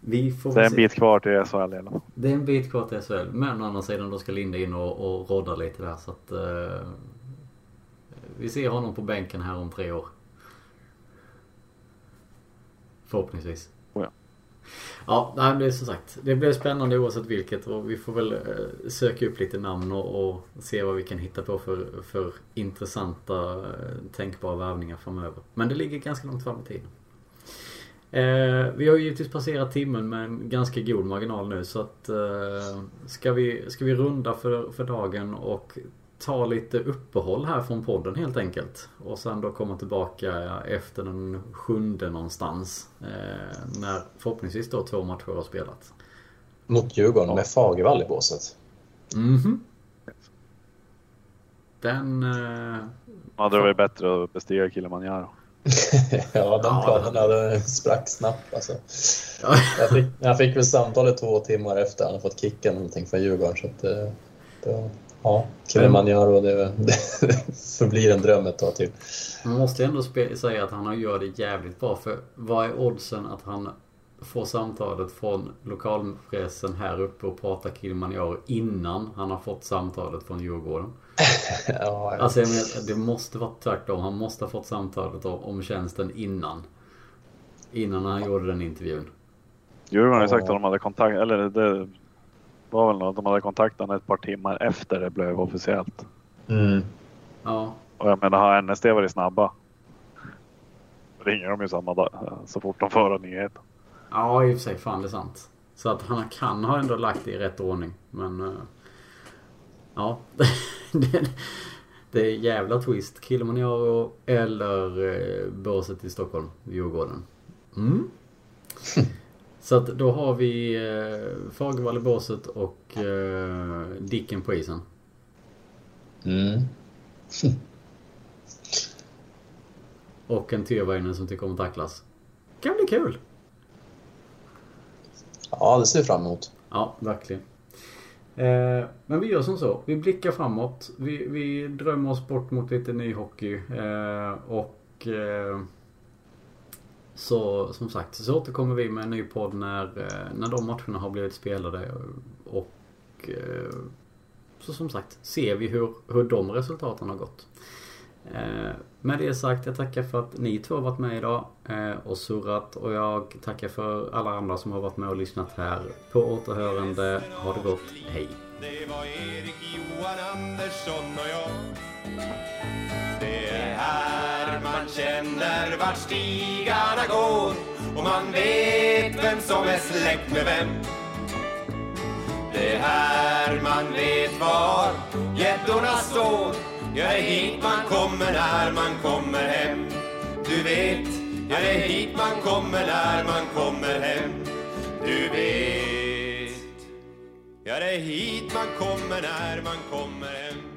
vi får det är en bit kvar till SHL fall. Det är en bit kvar till SHL. Men å andra sidan då ska Linda in och, och rodda lite där så att... Eh, vi ser honom på bänken här om tre år. Förhoppningsvis. Ja. Nej, det är som sagt. Det blir spännande oavsett vilket och vi får väl eh, söka upp lite namn och, och se vad vi kan hitta på för, för intressanta eh, tänkbara värvningar framöver. Men det ligger ganska långt fram i tiden. Eh, vi har ju givetvis passerat timmen med en ganska god marginal nu så att eh, ska, vi, ska vi runda för, för dagen och ta lite uppehåll här från podden helt enkelt. Och sen då komma tillbaka efter den sjunde någonstans. Eh, när förhoppningsvis då två matcher har spelats. Mot Djurgården med Fagervall i båset. Mhm. Den... Eh, Ja, det var ju bättre att bestiga Kilimanjaro. <laughs> ja, den Ja, planen det- hade sprack snabbt alltså. ja, Jag fick, jag fick väl samtalet två timmar efter han hade fått kicken någonting från Djurgården. Så att, eh, det, ja, Kilimanjaro det, det <laughs> förblir en dröm ett tag till. man måste ändå säga att han gör det jävligt bra. För vad är oddsen att han får samtalet från lokalpressen här uppe och pratar Kilimanjaro innan han har fått samtalet från Djurgården? <laughs> Ja, Alltså jag menar, det måste vara tvärtom. Han måste ha fått samtalet om, om tjänsten innan. Innan han gjorde den intervjun. Djurgården har ju sagt Ja. att de hade kontakt, eller det var väl något, de hade kontaktat honom ett par timmar efter det blev officiellt. mm. Ja. Och jag menar, har NSD varit snabba ringer de ju samma dag så fort de får en nyhet. Ja, i och för sig. Fan, det är sant. Så att han kan ha ändå lagt det i rätt ordning. Men... eh, ja. <laughs> det, det är jävla twist. Kilimanjaro eller uh, båset i Stockholm. Djurgården. Mm. <laughs> Så att då har vi uh, Fagervall i båset och uh, Dicken på isen. Mm. <laughs> Och en Tyrväinen som tycker om att tacklas. Kan bli kul. Ja, det ser vi fram emot. Ja, verkligen. Eh, men vi gör som så. Vi blickar framåt. Vi, vi drömmer oss bort mot lite ny hockey. Eh, och eh, så som sagt så återkommer vi med en ny podd när, eh, när de matcherna har blivit spelade. Och eh, så som sagt ser vi hur, hur de resultaten har gått. Eh, med det sagt, jag tackar för att ni två har varit med idag och surrat och jag tackar för alla andra som har varit med och lyssnat här. På återhörande, ha det gott, hej! Det var Erik Johan Andersson och jag Det är här man känner vart stigarna går. Och man vet vem som är släkt med vem. Det är här man vet var gäddorna står. Ja, det är hit man kommer när man kommer hem. Du vet, ja det är hit man kommer när man kommer hem. Du vet Ja, det är hit man kommer när man kommer hem.